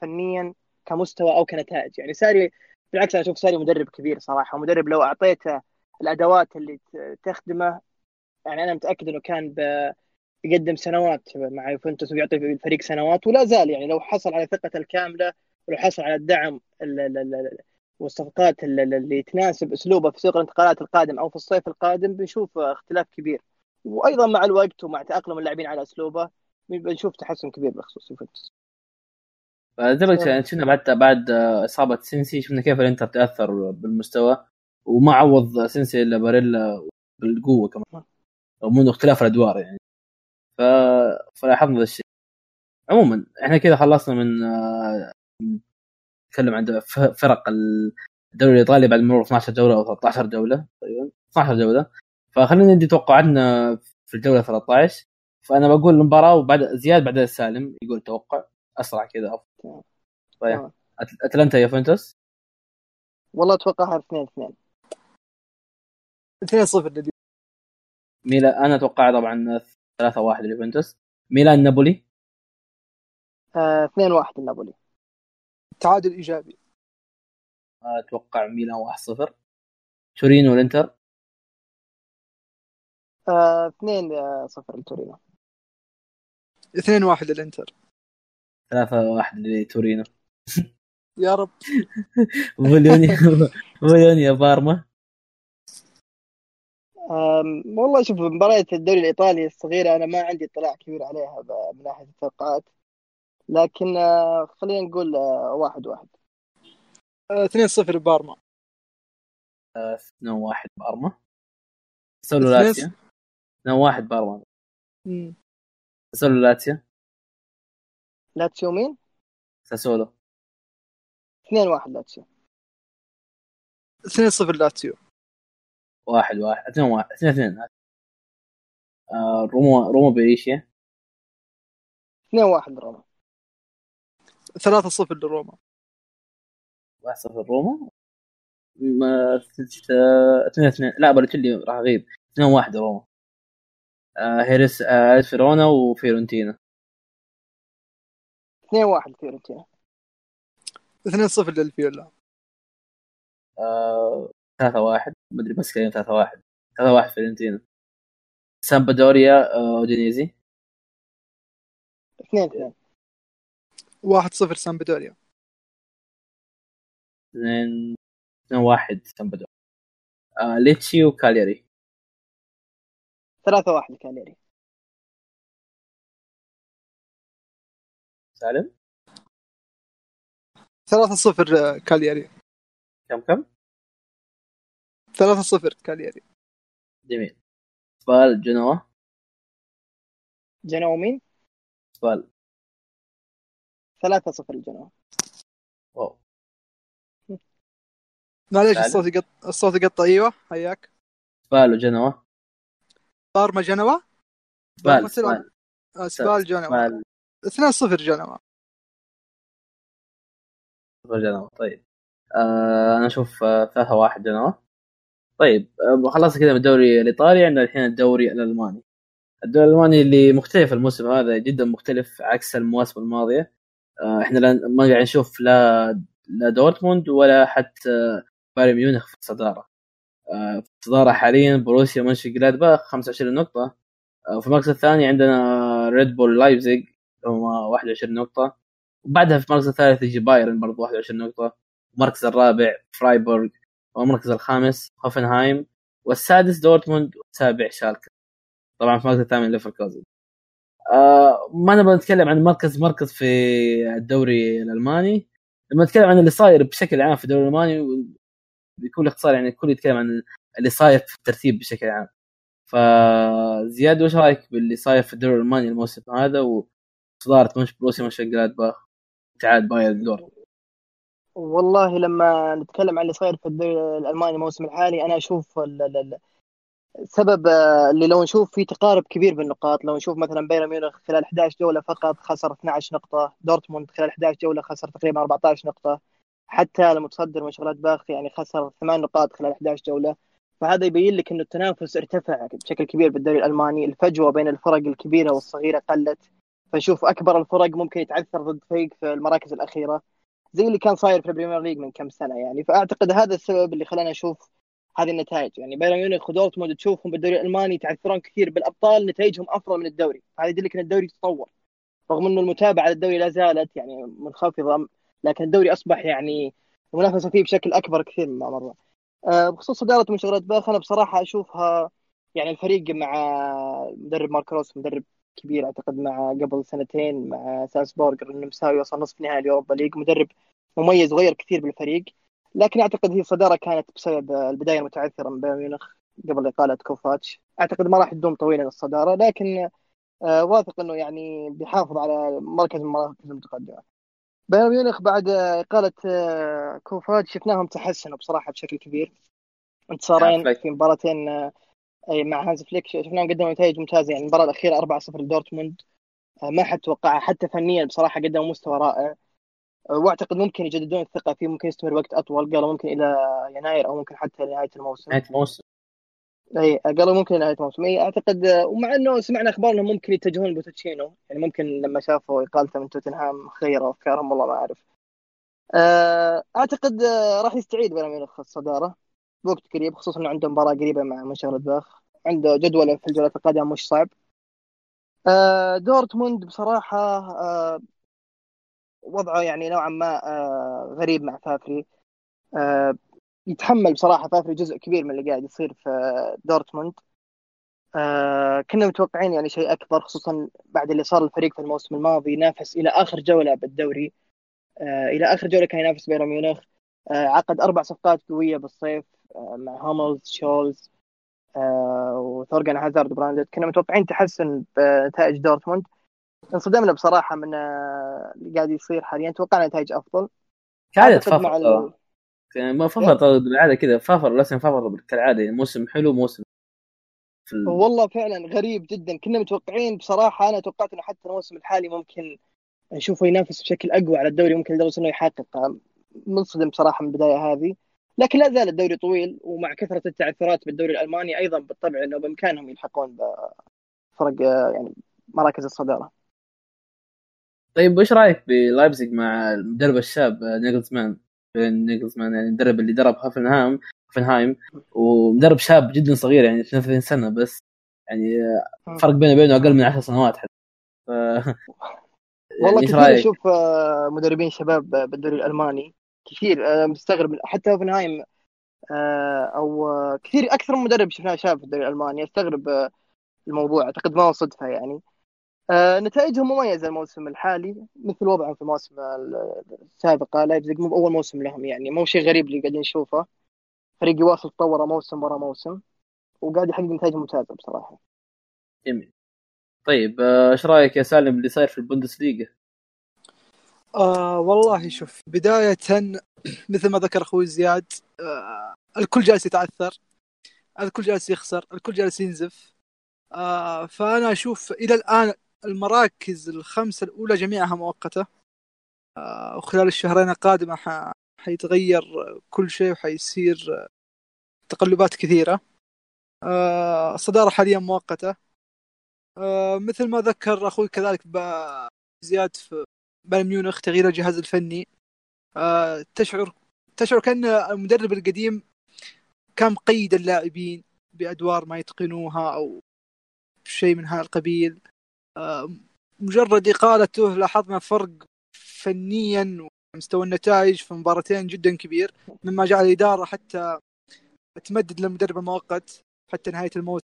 فنيا كمستوى أو كنتائج. يعني ساري بالعكس أنا أشوف ساري مدرب كبير صراحة ومدرب لو أعطيته الأدوات اللي تخدمه يعني أنا متأكد إنه كان بيقدم سنوات مع يوفنتوس ويعطي الفريق سنوات ولا زال يعني لو حصل على ثقته الكاملة ولو حصل على الدعم والصفقات اللي تناسب أسلوبه في سوق الانتقالات القادم أو في الصيف القادم بنشوف اختلاف كبير. وأيضا مع الوقت ومع تأقلم اللاعبين على أسلوبه بنشوف تحسن كبير بخصوص يوفنتوس. زي ما شفنا بعد بعد إصابة سينسي شفنا كيف الإنتر تأثر بالمستوى وما عوض سينسي إلا باريلا بالقوة كمان. ومن اختلاف الأدوار يعني. ف... فلاحظنا ذا الشيء. عموما إحنا كذا خلصنا من نتكلم عن فرق الدوري الإيطالي بعد مرور 12 جوله أو 13 جوله تقريبا. 12 جوله فخلينا ندي توقعاتنا في الجوله 13 فأنا بقول المباراة وبعد زياد بعد السالم يقول توقع. أسرع كذا. افضل طيب أتلانتا يوفنتوس؟ والله اتوقعها 2 2 2 0 ميلان أنا أتوقع طبعا 3 1 ليوفنتوس. ميلان نابولي؟ آه، 2 1 النابولي تعادل إيجابي. أتوقع ميلان 1 0 تورينو والإنتر؟ 2 0 لتورينو. 2 1 للإنتر. 3 1 لتورينو. يا رب. بولونيا بولونيا بارما. والله شوف مباريات الدوري الإيطالي الصغيرة أنا ما عندي اطلاع كبير عليها من ناحية التوقعات. لكن آه، خلينا نقول آه، واحد واحد. 2 0 بارما. 2 1 بارما. ساسولو اثنين لاتسيو 2 1 بارما. ساسولو لاتسيو لاتسيو مين؟ ساسولو. 2 1 لاتسيو 2 0 لاتسيو واحد واحد. اثنين واحد. اثنين اثنين. آه روما روما بريشيا 2 1 لروما 3 0 لروما. واحد صفر روما ما ست- اثنين اثنين. بالوتيلي راح يغيب. اثنين واحد روما آه هيرس آه فيرونا وفيرونتينا 2 1 فيورنتينا. 2 0 للفيولا. آه ثلاثة واحد. مدري بس كلمة ثلاثة واحد. ثلاثة واحد فيرونتينا سامبدوريا آه أودينيزي. 2 2 1 0 سامبدوريا. اثنين اثنين واحد سامبدوريا. آه ليتشي وكالياري. 3 1 كالياري سالم؟ 3 0 كالياري كم كم؟ 3 0 كالياري جميل. سبال جنوا. جنوا مين؟ سبال 3 0 الجنوا واو. معليش. الصوت يقط الصوت يقطع. أيوه حياك سبال وجنوا بارما جنوا سبال بارما سبال سبال جنوا سبال 2 0 جنوا سبال جنوا طيب. آه أنا أشوف آه ثلاثة واحد جنوا طيب آه خلصنا كذا من الدوري الإيطالي. عندنا الحين الدوري الألماني. الدوري الألماني اللي مختلف الموسم هذا جدا مختلف عكس المواسم الماضية. إحنا لا- ما قاعد نشوف لا لا دورتموند ولا حتى بايرن ميونخ في الصدارة. آه في الصدارة حاليا بروسيا مونشنجلادباخ 25 نقطة. آه في المركز الثاني عندنا ريد بول لايبزيج هم 21 نقطة. وبعدها في المركز الثالث يجي بايرن برضه 21 نقطة. المركز الرابع فرايبورغ والمركز الخامس هوفنهايم والسادس دورتموند والسابع شالكه طبعا في المركز الثامن ليفركوزن. آه ما نبغى نتكلم عن مركز مركز في الدوري الألماني. لما نتكلم عن اللي صاير بشكل عام في الدوري الألماني بيكون باختصار يعني الكل يتكلم عن اللي صاير في الترتيب بشكل عام. فزياد وش رأيك باللي صاير في الدوري الألماني الموسم هذا؟ وصدارة مش بروسيا مش جلادباخ ابتعاد بايرن دورتموند والله لما نتكلم عن اللي صاير في الدوري الألماني الموسم الحالي أنا أشوف السبب آه، اللي لو نشوف في تقارب كبير بالنقاط لو نشوف مثلا بايرن ميونخ خلال 11 جوله فقط خسر 12 نقطة دورتموند خلال 11 جوله خسر تقريبا 14 نقطة حتى المتصدر مونشنغلادباخ يعني خسر 8 نقاط خلال 11 جوله فهذا يبين لك إنه التنافس ارتفع بشكل كبير بالدوري الألماني الفجوة بين الفرق الكبيرة والصغيرة قلت فنشوف أكبر الفرق ممكن يتعثر ضد فريق في المراكز الأخيرة زي اللي كان صاير في البريمير ليج من كم سنة يعني فأعتقد هذا السبب اللي خلانا نشوف هذه النتائج. يعني بايرن ميونخ ودورتموند تشوفهم بالدوري الألماني يتعثرون كثير بالأبطال نتائجهم أفضل من الدوري. هذا يدل لك إن الدوري تطور. رغم إنه المتابعة للدوري لا زالت يعني منخفضه لكن الدوري أصبح يعني المنافسه فيه بشكل أكبر كثير مما مرة. آه، بخصوص صداره مونشنغلادباخ أنا بصراحة أشوفها يعني الفريق مع مدرب ماركو روزه مدرب كبير أعتقد مع قبل سنتين مع سالزبورغ النمساوي وصل نصف نهائي اليوروبا ليج مدرب مميز وغيّر كثير بالفريق. لكن أعتقد هي الصداره كانت بسبب البداية المتعثرة من بايرن ميونخ قبل إقالة كوفاتش. أعتقد ما راح تدوم طويلا الصدارة لكن آه، واثق إنه يعني بيحافظ على مركز من المراكز المتقدمة. بايرن ميونخ بعد آه، إقالة آه، كوفاتش شفناهم تحسنوا بصراحة بشكل كبير. انتصارين. في مباراتين مع هانز فليك. شفناهم قدموا نتائج ممتازة يعني المباراة الأخيرة 4-0 لدورتموند. ما حد توقعها حتى فنيا بصراحة قدموا مستوى رائع. وأعتقد ممكن يجددون الثقة فيه ممكن يستمر وقت أطول قالوا ممكن إلى يناير أو ممكن حتى نهايه الموسم. نهاية الموسم. إي قالوا ممكن نهايه الموسم. إي أعتقد آه، ومع إنه سمعنا أخبار إنهم ممكن يتجهون بوتشيتينو يعني ممكن لما شافوا إقالته من توتنهام غيروا افكارهم والله ما أعرف. آه، أعتقد راح يستعيد بايرن ميونخ الصداره بوقت قريب خصوصا إنه عنده مباراة قريبة مع مونشنغلادباخ عنده جدول في الجولات القادمة مش صعب. دورتموند بصراحة وضعه يعني نوعا ما آه، غريب مع فافري. آه، يتحمل بصراحة فافري جزء كبير من اللي قاعد يصير في دورتموند. آه، كنا متوقعين يعني شيء أكبر خصوصا بعد اللي صار الفريق في الموسم الماضي ينافس إلى آخر جولة بالدوري. إلى آخر جولة كان ينافس بايرن ميونخ. عقد أربع صفقات قوية بالصيف مع هوملز شولز وثورجان هازارد براندت. كنا متوقعين تحسن بنتائج دورتموند. انصدمنا بصراحة من آه، اللي قاعد يصير حاليا. توقعنا نتائج أفضل. مع فافر. ال- يعني ما فافر بالعادة كذا. فافر لازم فافر كالعاده موسم حلو موسم في ال... والله فعلا غريب جدا. كنا متوقعين بصراحة أنا توقعت إنه حتى الموسم الحالي ممكن نشوفه ينافس بشكل أقوى على الدوري. ممكن لدرجة إنه يحقق. منصدم بصراحة من البداية هذه. لكن لا زال الدوري طويل ومع كثرة التعثرات بالدوري الألماني أيضا بالطبع إنه بإمكانهم يلحقون بفرق آه، يعني مراكز الصدارة. طيب وش رأيك بلايبزيج مع المدرب الشاب آه، نيجلزمان؟ نيجلزمان يعني المدرب اللي درب هوفنهايم هوفنهايم ومدرب شاب جدا صغير يعني 32 سنة بس يعني آه، فرق بينه وبينه أقل من 10 سنوات حتى. ف... والله كثير؟ أشوف آه، مدربين شباب بالدوري الألماني كثير مستغرب حتى هوفنهايم أو كثير أكثر من مدرب شفناه شاب في الدوري الألماني أستغرب الموضوع أعتقد ما هو صدفة يعني. نتائجهم مميزة الموسم الحالي مثل وضعهم في المواسم السابقه لايبزيج مو بأول موسم لهم يعني مو شيء غريب اللي قاعدين نشوفه. فريق يواصل تطوره موسم ورا موسم وقاعد يحقق نتائج ممتازة بصراحة. جميل. طيب آه، إيش رأيك يا سالم اللي صاير في البوندسليغا؟ آه والله شوف بداية مثل ما ذكر أخوي زياد آه الكل جالس يتعثر الكل جالس يخسر الكل جالس ينزف. آه فأنا أشوف إلى الآن المراكز الخمسة الأولى جميعها مؤقتة. آه وخلال الشهرين القادمة ح... حيتغير كل شيء وحيصير تقلبات كثيرة. آه الصدارة حاليا مؤقتة. آه مثل ما ذكر أخوي كذلك زياد في بايرن ميونخ تغيير الجهاز الفني. تشعر تشعر كأن المدرب القديم كان مقيد اللاعبين بأدوار ما يتقنوها أو شيء من هذا القبيل. مجرد إقالته لاحظنا فرق فنيا ومستوى النتائج في مباراتين جدا كبير مما جعل الإدارة حتى تمدد للمدرب المؤقت حتى نهاية الموسم.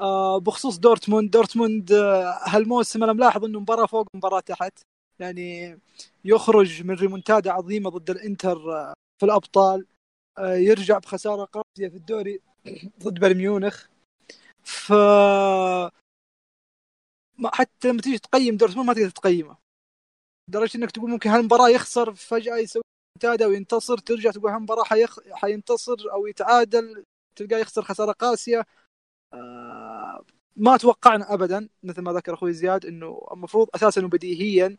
آه، بخصوص دورتموند دورتموند آه، هالموسم أنا ملاحظ إنه مباراة فوق مباراة تحت. يعني يخرج من ريمونتادا عظيمة ضد الإنتر آه، في الأبطال. يرجع بخسارة قاسية في الدوري ضد بايرن ميونخ. ف ما- حتى لما تيجي تقيم دورتموند ما تقدر تقيمه. لدرجة إنك تقول ممكن هالمباراة يخسر فجأة يسوي ريمونتادا وينتصر ترجع تقول هالمباراة حيخ... حينتصر أو يتعادل تلقاه يخسر خسارة قاسية. آه، ما توقعنا ابدا مثل ما ذكر أخوي زياد إنه المفروض أساسا وبديهيا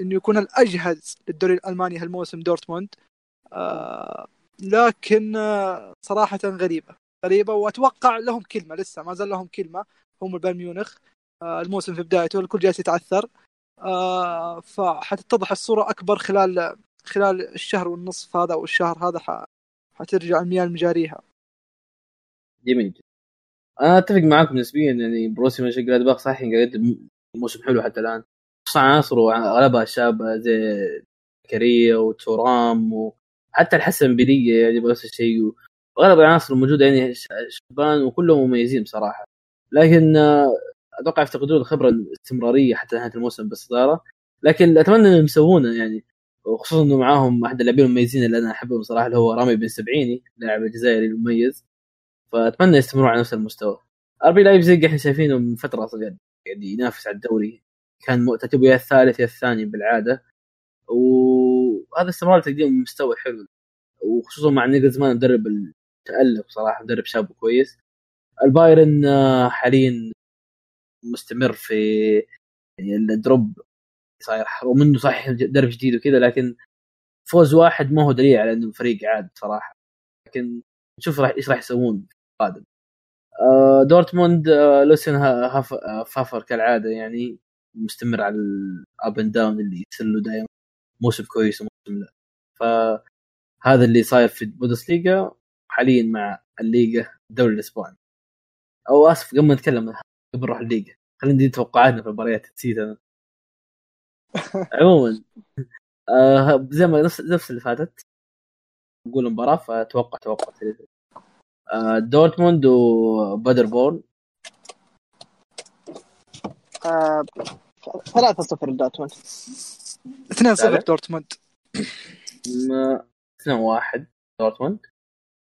إنه يكون الأجهز للدوري الألماني هالموسم دورتموند. آه لكن آه صراحة غريبة. غريبة وأتوقع لهم كلمة لسه ما زال لهم كلمة. هم بايرن ميونخ. الموسم في بدايته الكل جالس يتعثر. آه فحتتضح الصورة أكبر خلال خلال الشهر والنصف هذا أو الشهر هذا. حترجع المياه لمجاريها. جميل أنا أتفق معاكم نسبيا يعني بروسيا جلادباخ صحيح قاعد موسم حلو حتى الآن. خصوصا عناصره اغلبها شابه زي كريه وتورام وحتى الحسن بلية يعني نفس الشيء. وأغلب العناصر الموجودة يعني شبان وكلهم مميزين بصراحة. لكن آه، أتوقع يفتقدون الخبرة الاستمرارية حتى نهاية الموسم بالصداره لكن أتمنى إنهم يسوونه يعني وخصوصا إنه معاهم احد اللاعبين المميزين اللي أنا أحبهم صراحة اللي هو رامي بن سبعيني لاعب الجزائري المميز. فأتمنى يستمروا على نفس المستوى. اربي لايبزيج إحنا شايفينه من فترة قاعد ينافس على الدوري. كان مؤتتب يا الثالث يا الثاني بالعادة. وهذا استمرار تقديم مستوى حلو. وخصوصا مع ناجلزمان مدرب التألق صراحة مدرب شاب كويس. البايرن آه، حاليا مستمر في ال drop صاير رغم انه صحيح مدرب جديد وكذا لكن فوز واحد ما هو دليل على إنه فريق عاد صراحة. لكن نشوف راح إيش راح يسوون القادم. آه، دورتموند آه، لوسيان ها- هاف- آه، فافر كالعادة يعني مستمر على ال up and down اللي يصير دائما موسم كويس وموسم لا. فهذا اللي صاير في البوندسليغا حاليا مع الليغا الدوري الإسباني. أو آسف قبل ما نتكلم قبل نروح الليغا. خلينا ندي توقعاتنا في المباريات نسيت أنا. عموما آه زي ما نفس نفس اللي فاتت نقول المباراة فاتوقع توقع سريع. آه دورتموند وبادربورن آه 3-0 لدورتموند. 2-0 تعال. دورتموند. م- 2 1 دورتموند.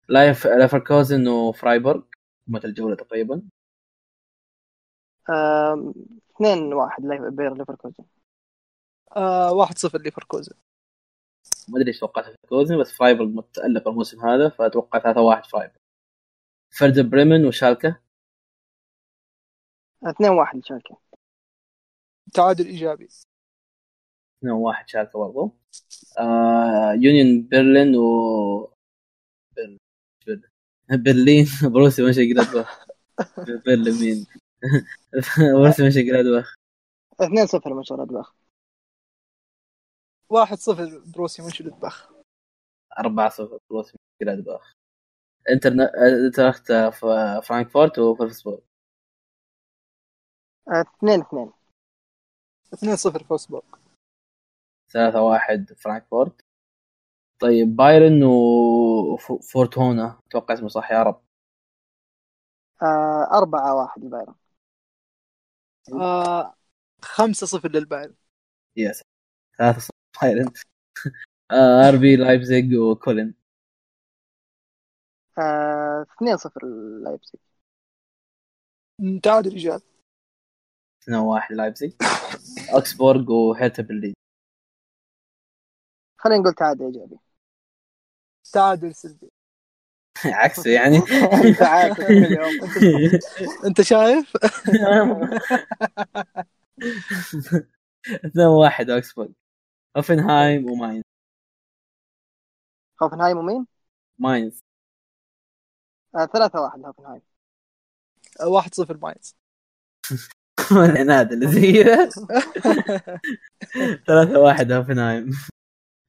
باير ليفركوزن وفرايبورغ هم الجوله تقريبا. آه 2-1 باير ليفركوزن. آه 1-0 ليفركوزن. ما أدري إيش توقعت ليفركوزن بس فرايبورغ متألق الموسم هذا فأتوقع 3 1 فرايبورغ فرد بريمن وشالكة. 2-1 لشالكة. تعادل إيجابي. 2 1 شالكة برضو. آه يونيون برلين و برلين برلين بروسيا مش جلادباخ برلين مين؟ بروسيا مش جلادباخ 2-0 مانشستر أدباخ. 1-0 بروسيا منشلتباخ 4 0 بروسيا مونشنغلادباخ انتر اينتراخت فرانكفورت وفولفسبورغ. 2-2 2-0 فولفسبورغ 3 1 فرانكفورت. طيب بايرن وفورتونا. أتوقع اسمه صح يا رب. آه 4-1 البايرن آه 5-0 للبايرن. yes. 3 0 بايرن آه، آر بي لايبزيج وكولن آه 2-0 لايبزيج تعادل ايجابي 2 1 لايبزيج أوكسبورغ وهيرتا برلين خلينا نقول تعادل إيجابي. تعادل سلبي. عكسه يعني. أنت شايف؟ 2 1 اوكسبورغ هوفنهايم وماينز. هوفنهايم ومين؟ ماينز. آه 3-1 لهوفنهايم 1-0 ماينز. العناد اللي زي 3 1 هوفنهايم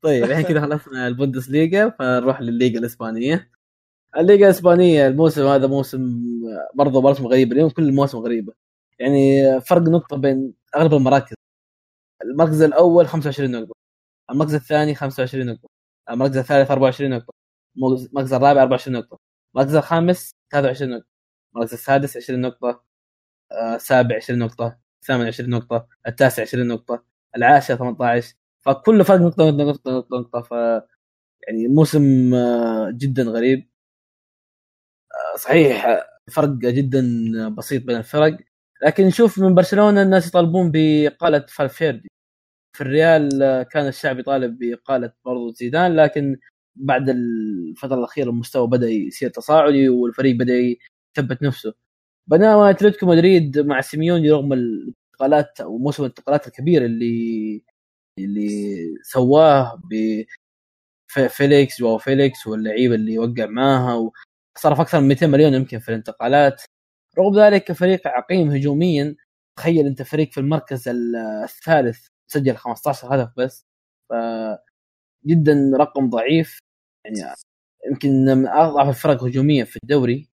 طيب الحين كذا خلصنا البوندسليغا فنروح للليغا الإسبانية. الليغا الإسبانية الموسم هذا موسم برضه موسم غريب اليوم كل المواسم غريبة. يعني فرق نقطة بين أغلب المراكز. المركز الأول 25 نقطة المركز الثاني 25 نقطة المركز الثالث 24 نقطة المركز الرابع 24 نقطة المركز الخامس 23 نقطة المركز السادس 20 نقطة آه، السابع 20 نقطة الثامن 20 نقطة التاسع 20 نقطة العاشر 18 فكل فرق نقطة نقطة نقطة نقطة. ف يعني موسم آه، جدا غريب. صحيح فرق جدا بسيط بين الفرق. لكن نشوف من برشلونة الناس يطالبون باقاله فالفيردي. في الريال كان الشعب يطالب باقاله برضو زيدان لكن بعد الفترة الأخيرة المستوى بدأ يصير تصاعدي والفريق بدأ يثبت نفسه. بينما أتلتيكو مدريد مع سيميوني رغم الانتقالات أو موسم الانتقالات الكبير اللي اللي سواه ب في- فيليكس جواو فيليكس واللعيبة اللي وقع معاها وصرف أكثر من 200 مليون يمكن في الانتقالات. رغم ذلك فريق عقيم هجوميا تخيل أنت فريق في المركز ال- الثالث سجل 15 هدف بس ف جدا رقم ضعيف. يعني يمكن من أضعف الفرق هجوميا في الدوري.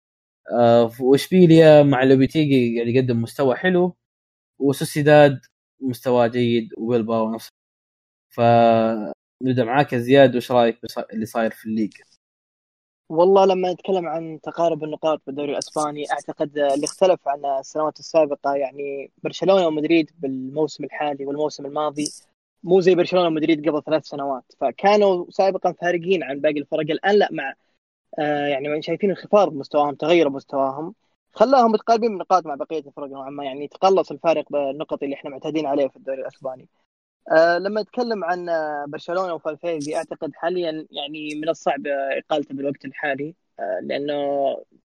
آه، وإشبيليا مع لوبيتيجي قاعد يقدم مستوى حلو وسوسيداد مستوى جيد وبيلباو نفس. ف نبدأ معاك يا زياد وش رأيك اللي صاير في الليج؟ والله لما نتكلم عن تقارب النقاط بالدوري الأسباني أعتقد اللي اختلف عن السنوات السابقة يعني برشلونة ومدريد بالموسم الحالي والموسم الماضي مو زي برشلونة ومدريد قبل ثلاث سنوات. فكانوا سابقا فارقين عن باقي الفرق. الآن لا مع آه يعني شايفين انخفاض بمستواهم تغير مستواهم. خلاهم متقاربين بالنقاط مع بقية الفرق نوعا ما. يعني تقلص الفارق بالنقط اللي إحنا معتادين عليه في الدوري الأسباني. آه لما أتكلم عن آه، برشلونة وفالفيردي أعتقد حاليا يعني من الصعب إقالته بالوقت الحالي آه لأنه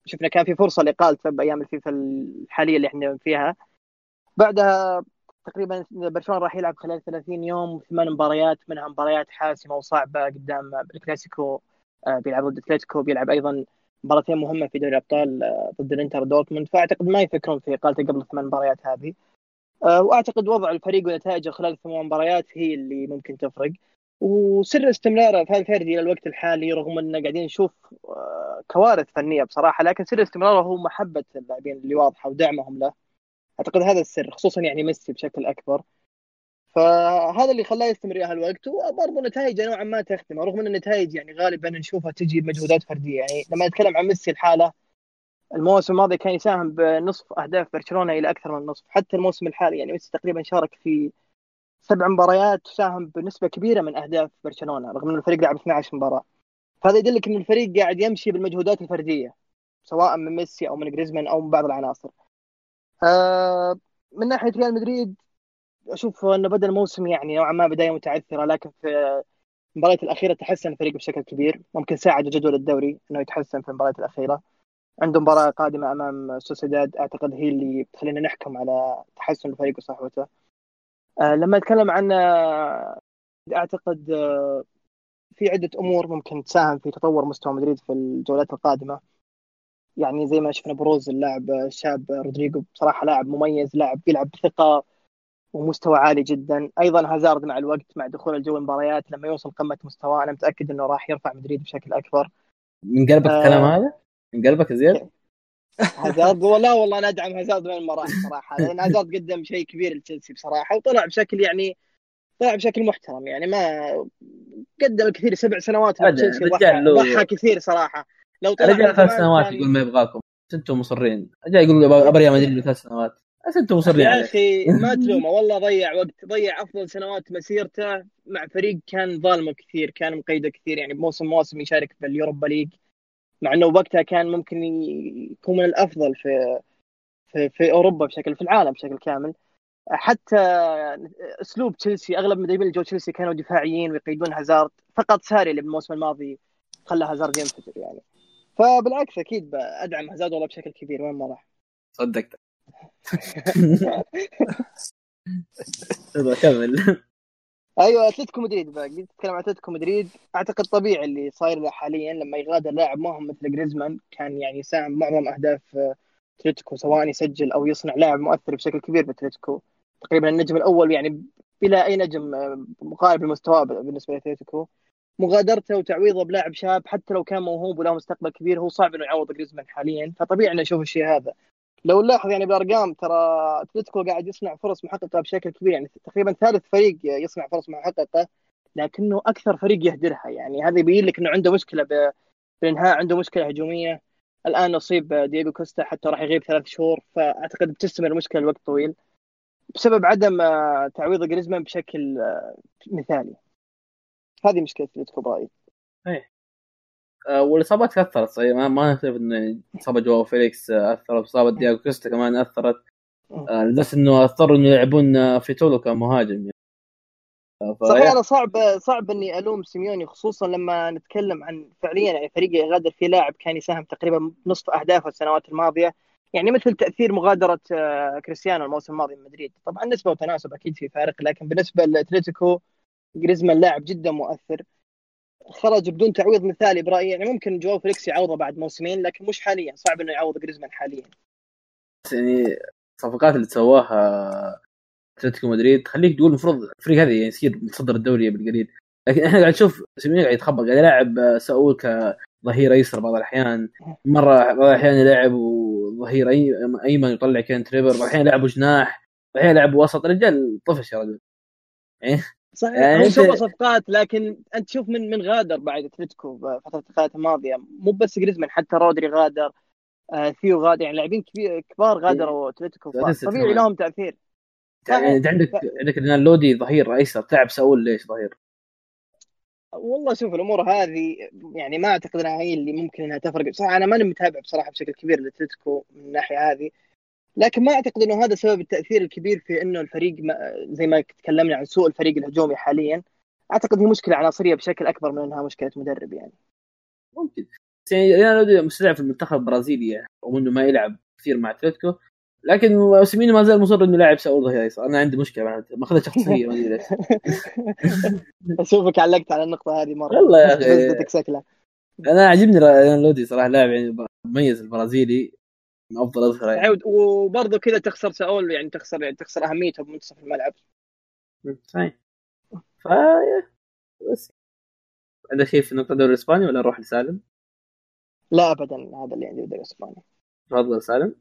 شفنا كان في فرصة لإقالته بأيام الفيفا الحالية اللي إحنا فيها. بعدها تقريبا برشلونة راح يلعب خلال 30 يوم ثمان مباريات منها مباريات حاسمة وصعبة قدام الكلاسيكو آه، بيلعب ضد اتلتيكو بيلعب أيضا مباراتين مهمة في دوري الأبطال آه، ضد الإنتر دورتموند. فأعتقد ما يفكرون في إقالته قبل الثمان مباريات هذه. وأعتقد وضع الفريق ونتائجه خلال الثمان مباريات هي اللي ممكن تفرق. وسر استمراره في الفردي إلى الوقت الحالي رغم ان قاعدين نشوف آه، كوارث فنية بصراحة لكن سر استمراره هو محبة اللاعبين اللي واضحة ودعمهم له. أعتقد هذا السر خصوصا يعني ميسي بشكل أكبر. فهذا اللي خلاه يستمر إلى هالوقت وبرضه نتائجه نوعا ما تختمه رغم إن النتائج يعني غالبا نشوفها تجي بمجهودات فردية. يعني لما نتكلم عن ميسي الحالة الموسم الماضي كان يساهم بنصف أهداف برشلونة إلى أكثر من نصف. حتى الموسم الحالي يعني ميسي تقريبا شارك في سبع مباريات وساهم بنسبة كبيرة من أهداف برشلونة رغم إن الفريق لعب 12 مباراة. فهذا يدلك إن الفريق قاعد يمشي بالمجهودات الفردية سواء من ميسي أو من جريزمان أو من بعض العناصر. آه من ناحية ريال مدريد أشوف إنه بدأ الموسم يعني نوعا ما بداية متعثرة لكن في المباريات الأخيرة تحسن الفريق بشكل كبير. ممكن ساعد جدول الدوري إنه يتحسن في المباريات الأخيرة. عنده مباراة قادمة أمام سوسيداد أعتقد هي اللي بتخلينا نحكم على تحسن الفريق وصحوته آه لما أتكلم عن آه، أعتقد آه في عدة أمور ممكن تساهم في تطور مستوى مدريد في الجولات القادمة. يعني زي ما شفنا بروز اللاعب الشاب رودريجو بصراحة لاعب مميز لاعب بيلعب بثقة ومستوى عالي جدا. أيضا هازارد مع الوقت مع دخول الجو المباريات لما يوصل قمة مستواه أنا متأكد إنه راح يرفع مدريد بشكل أكبر. من قلبك آه الكلام هذا؟ من قلبك زياد؟ هازارد لا والله أنا ادعم هازارد من المراحل صراحة لأن هازارد قدم شيء كبير لتشيلسي بصراحة وطلع بشكل يعني طلع بشكل محترم يعني ما قدم الكثير سبع سنوات تشيلسي ضحى كثير صراحة. لو طلع رجع ثلاث سنوات كان... يقول ما يبغاكم أنتم مصرين. رجع يقول ابى ريال مدريد ثلاث سنوات بس أنتم مصرين يا أخي ما تلومه والله ضيع وقت ضيع أفضل سنوات مسيرته مع فريق كان ظالمه كثير كان مقيده كثير يعني بموسم موسم يشارك في اليوروبا ليج. مع إنه وقتها كان ممكن يكون من الأفضل في في, في أوروبا بشكل في العالم بشكل كامل. حتى أسلوب تشيلسي أغلب مدربين اللي جو تشيلسي كانوا دفاعيين ويقيدون هازارد. فقط ساري اللي بالموسم الماضي خلى هازارد ينفجر يعني. فبالعكس أكيد أدعم هازارد والله بشكل كبير وين ما راح. صدقت. كمل أيوه أتلتيكو مدريد. بقى تتكلم عن أتلتيكو مدريد. أعتقد طبيعي اللي صاير له حاليا لما يغادر لاعب مهم مثل جريزمان. كان يعني يساهم معظم أهداف أتلتيكو سواء يسجل أو يصنع لاعب مؤثر بشكل كبير بأتلتيكو. تقريبا النجم الأول يعني بلا أي نجم مقارب لمستواه بالنسبة لأتلتيكو. مغادرته وتعويضه بلاعب شاب حتى لو كان موهوب وله مستقبل كبير هو صعب إنه يعوض جريزمان حاليا. فطبيعي إنه نشوف الشيء هذا. لو نلاحظ يعني بالأرقام ترى أتلتيكو قاعد يصنع فرص محققة بشكل كبير. يعني تقريبا ثالث فريق يصنع فرص محققة لكنه أكثر فريق يهدرها. يعني هذا يبين لك إنه عنده مشكلة بالانهاء عنده مشكلة هجومية. الآن اصيب دييغو كوستا حتى راح يغيب ثلاث شهور فأعتقد بتستمر المشكلة لوقت طويل. بسبب عدم تعويض جريزمان بشكل مثالي. هذه مشكلة أتلتيكو برأيي. إيه. والإصابات كثرت صحيح. ما, ما نختلف ان إصابة جواو فيليكس أثرت. إصابة دييغو كوستا كمان أثرت. لدرجه إنه أضطروا إنه يلعبون فيتولو كمهاجم. يعني. صحيح أنا صعب صعب إني ألوم سيميوني خصوصا لما نتكلم عن فعليا يعني فريق يغادر فيه لاعب كان يساهم تقريبا نصف أهدافه السنوات الماضية. يعني مثل تأثير مغادرة آه، كريستيانو الموسم الماضي من مدريد. طبعا نسبة وتناسب أكيد في فارق لكن بالنسبة لأتلتيكو جريزمان لاعب جدا مؤثر. خرج بدون تعويض مثالي برأيي. يعني ممكن جواو فيليكس يعوضه بعد موسمين لكن مش حاليا. صعب إنه يعوض جريزمان حاليا. يعني الصفقات اللي سواها أتلتيكو مدريد تخليك تقول المفروض الفريق هذا يعني يصير متصدر الدوري بالقليل. لكن إحنا قاعد نشوف سيميوني قاعد يتخبط قاعد يلعب ساول كظهير أيسر بعض الأحيان. مرة بعض الأحيان يلعب ظهير أيمن يطلع مكان تريبير بعض الأحيان يلعب جناح بعض الأحيان يلعب وسط. الرجال طفش يا رجل. يعني صحيح. يعني انت... صفقات لكن أنت تشوف من من غادر بعد أتلتيكو فترة الانتقالات الماضية. مو بس جريزمان حتى رودري غادر آه ثيو غادر يعني لاعبين كبار غادروا أتلتيكو. طبيعي لهم تأثير. يعني أنت عندك عندك لودي ظهير أيسر تلعب ساول ليش ظهير؟ والله شوف الأمور هذه يعني ما أعتقد إنها هي اللي ممكن إنها تفرق. بصراحة أنا ماني متابع بصراحة بشكل كبير لأتلتيكو من الناحية هذه. لكن ما أعتقد إنه هذا سبب التأثير الكبير في إنه الفريق ما زي ما تكلمنا عن سوء الفريق الهجومي حاليا. أعتقد هي مشكلة عناصرية بشكل أكبر من إنها مشكلة مدرب يعني. ممكن. بس يعني أنا مستدعي في المنتخب البرازيلي يعني رغم إنه ما يلعب كثير مع أتلتيكو. لكن سيمينو ما زال مصر إنه لاعب ساول ايسر أنا عندي مشكلة مع مأخذها شخصيه ما أدري ليش. أشوفك علقت على النقطة هذه مرة. والله يا أخي. أنا عجبني لودي صراحة لاعب يعني مميز البرازيلي. من أفضل اظهره يعني. وبرضه كذا تخسر ساول يعني تخسر يعني تخسر اهميته بمنتصف الملعب. ف بس. عندك شيء في نقطة الدوري الإسباني ولا نروح لسالم؟ لا ابدا هذا اللي عندي بالدوري الإسباني. تفضل سالم.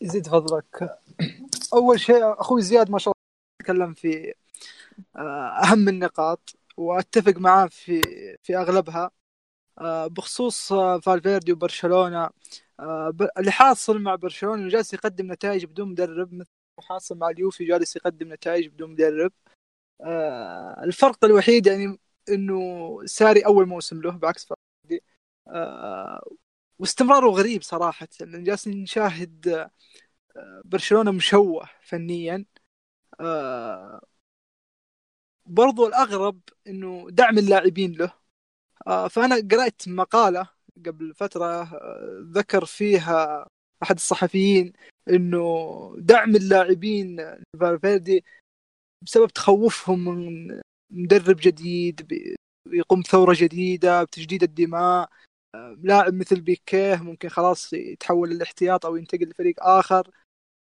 يزيد فضلك. أول شيء أخوي زياد ما شاء الله تكلم في آه، أهم النقاط وأتفق معاه في في أغلبها. بخصوص آه، فالفيردي وبرشلونة. آه، اللي حاصل مع برشلونة انه جالس يقدم نتائج بدون مدرب مثل حاصل مع اليوفي جالس يقدم نتائج بدون مدرب. آه، الفرق الوحيد يعني إنه ساري أول موسم له بعكس فالفيردي. آه، واستمراره غريب صراحة لأن جالسين نشاهد آه، برشلونة مشوه فنيا. آه، برضو الأغرب إنه دعم اللاعبين له. آه، فأنا قرأت مقالة قبل فترة آه، ذكر فيها أحد الصحفيين إنه دعم اللاعبين لفالفيردي بسبب تخوفهم من مدرب جديد يقوم بثورة جديدة بتجديد الدماء آه، لاعب مثل بيكيه ممكن خلاص يتحول للاحتياط أو ينتقل لفريق آخر.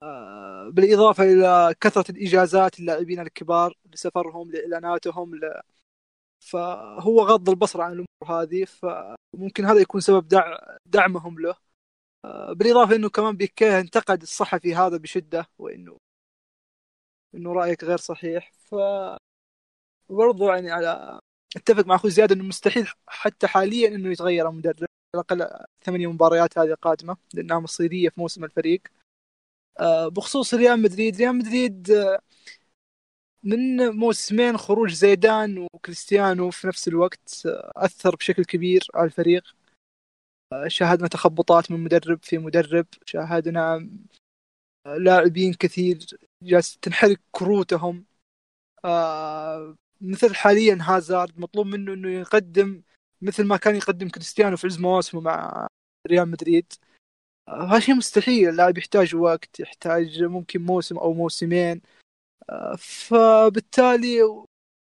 آه، بالإضافة إلى كثرة الإجازات اللاعبين الكبار لسفرهم لإعلاناتهم ل... فهو غض البصر عن الأمور هذه فممكن هذا يكون سبب دع... دعمهم له. آه، بالإضافة إنه كمان بيكيه انتقد الصحفي هذا بشدة وإنه إنه رأيك غير صحيح. ف برضو يعني على أتفق مع أخوي زياد إنه مستحيل حتى حاليا إنه يتغير المدرب على الأقل ثمانية مباريات هذه قادمة لأنها مصيرية في موسم الفريق. آه، بخصوص ريال مدريد ريال مدريد آه، من موسمين خروج زيدان وكريستيانو في نفس الوقت آه، أثر بشكل كبير على الفريق. آه، شاهدنا تخبطات من مدرب في مدرب. شاهدنا آه، لاعبين كثير جالس تنحرق كروتهم. مثل حاليا هازارد مطلوب منه إنه يقدم مثل ما كان يقدم كريستيانو في عز مواسمه مع ريال مدريد. هذا شيء مستحيل. اللاعب يحتاج وقت يحتاج ممكن موسم أو موسمين. فبالتالي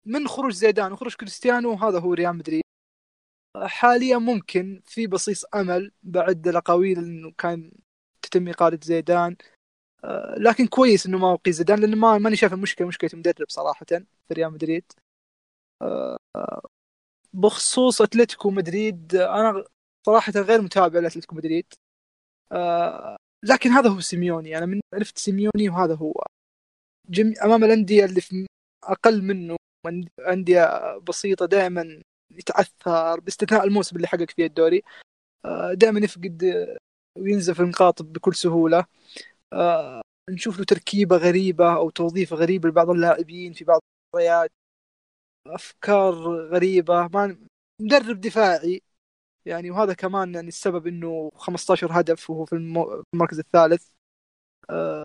من خروج زيدان وخروج كريستيانو هذا هو ريال مدريد. حاليا ممكن في بصيص أمل بعد الاقاويل إنه كان تتم إقالة زيدان. لكن كويس إنه ما بقي زيدان لأنه ما ماني شايف المشكلة مشكلة مدرب صراحة في ريال مدريد. بخصوص أتلتيكو مدريد أنا صراحة غير متابع لأتلتيكو مدريد. لكن هذا هو سيميوني أنا من عرفت سيميوني وهذا هو. جم... أمام الأندية اللي في أقل منه من- أندية بسيطة دائما يتعثر باستثناء الموسم اللي حقق فيه الدوري. دائما يفقد آه، وينزف النقاط بكل سهولة. آه، نشوف له تركيبة غريبة أو توظيف غريب لبعض اللاعبين في بعض المباريات أفكار غريبة ما مدرب دفاعي. يعني وهذا كمان يعني السبب إنه 15 هدف وهو في المركز الثالث. آه،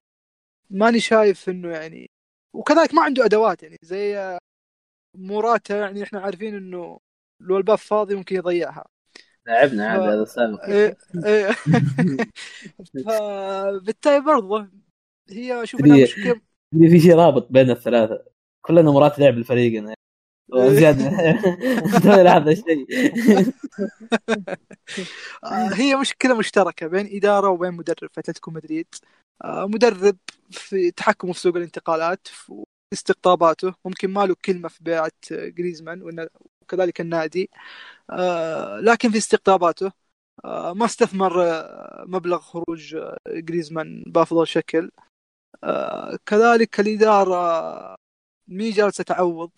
ماني شايف إنه يعني وكذلك ما عنده أدوات يعني زي موراتا يعني إحنا عارفين إنه لو الباب فاضي ممكن يضيعها. لعبنا عاد ف- هذا السابق إيه إيه. فبالتالي برضه هي أشوف انها مشكله في شيء رابط بين الثلاثة. كلنا مرات لعب الفريق يعني. زياده لاحظ الشيء. آه، هي مشكله مشتركة بين إدارة وبين مدرب في اتلتيكو مدريد آه، مدرب في تحكمه في سوق الانتقالات في استقطاباته ممكن ما له كلمة في بيعة جريزمان وكذلك النادي. آه، لكن في استقطاباته ما استثمر مبلغ خروج جريزمان بأفضل شكل. كذلك الإدارة مي جالسه تعوض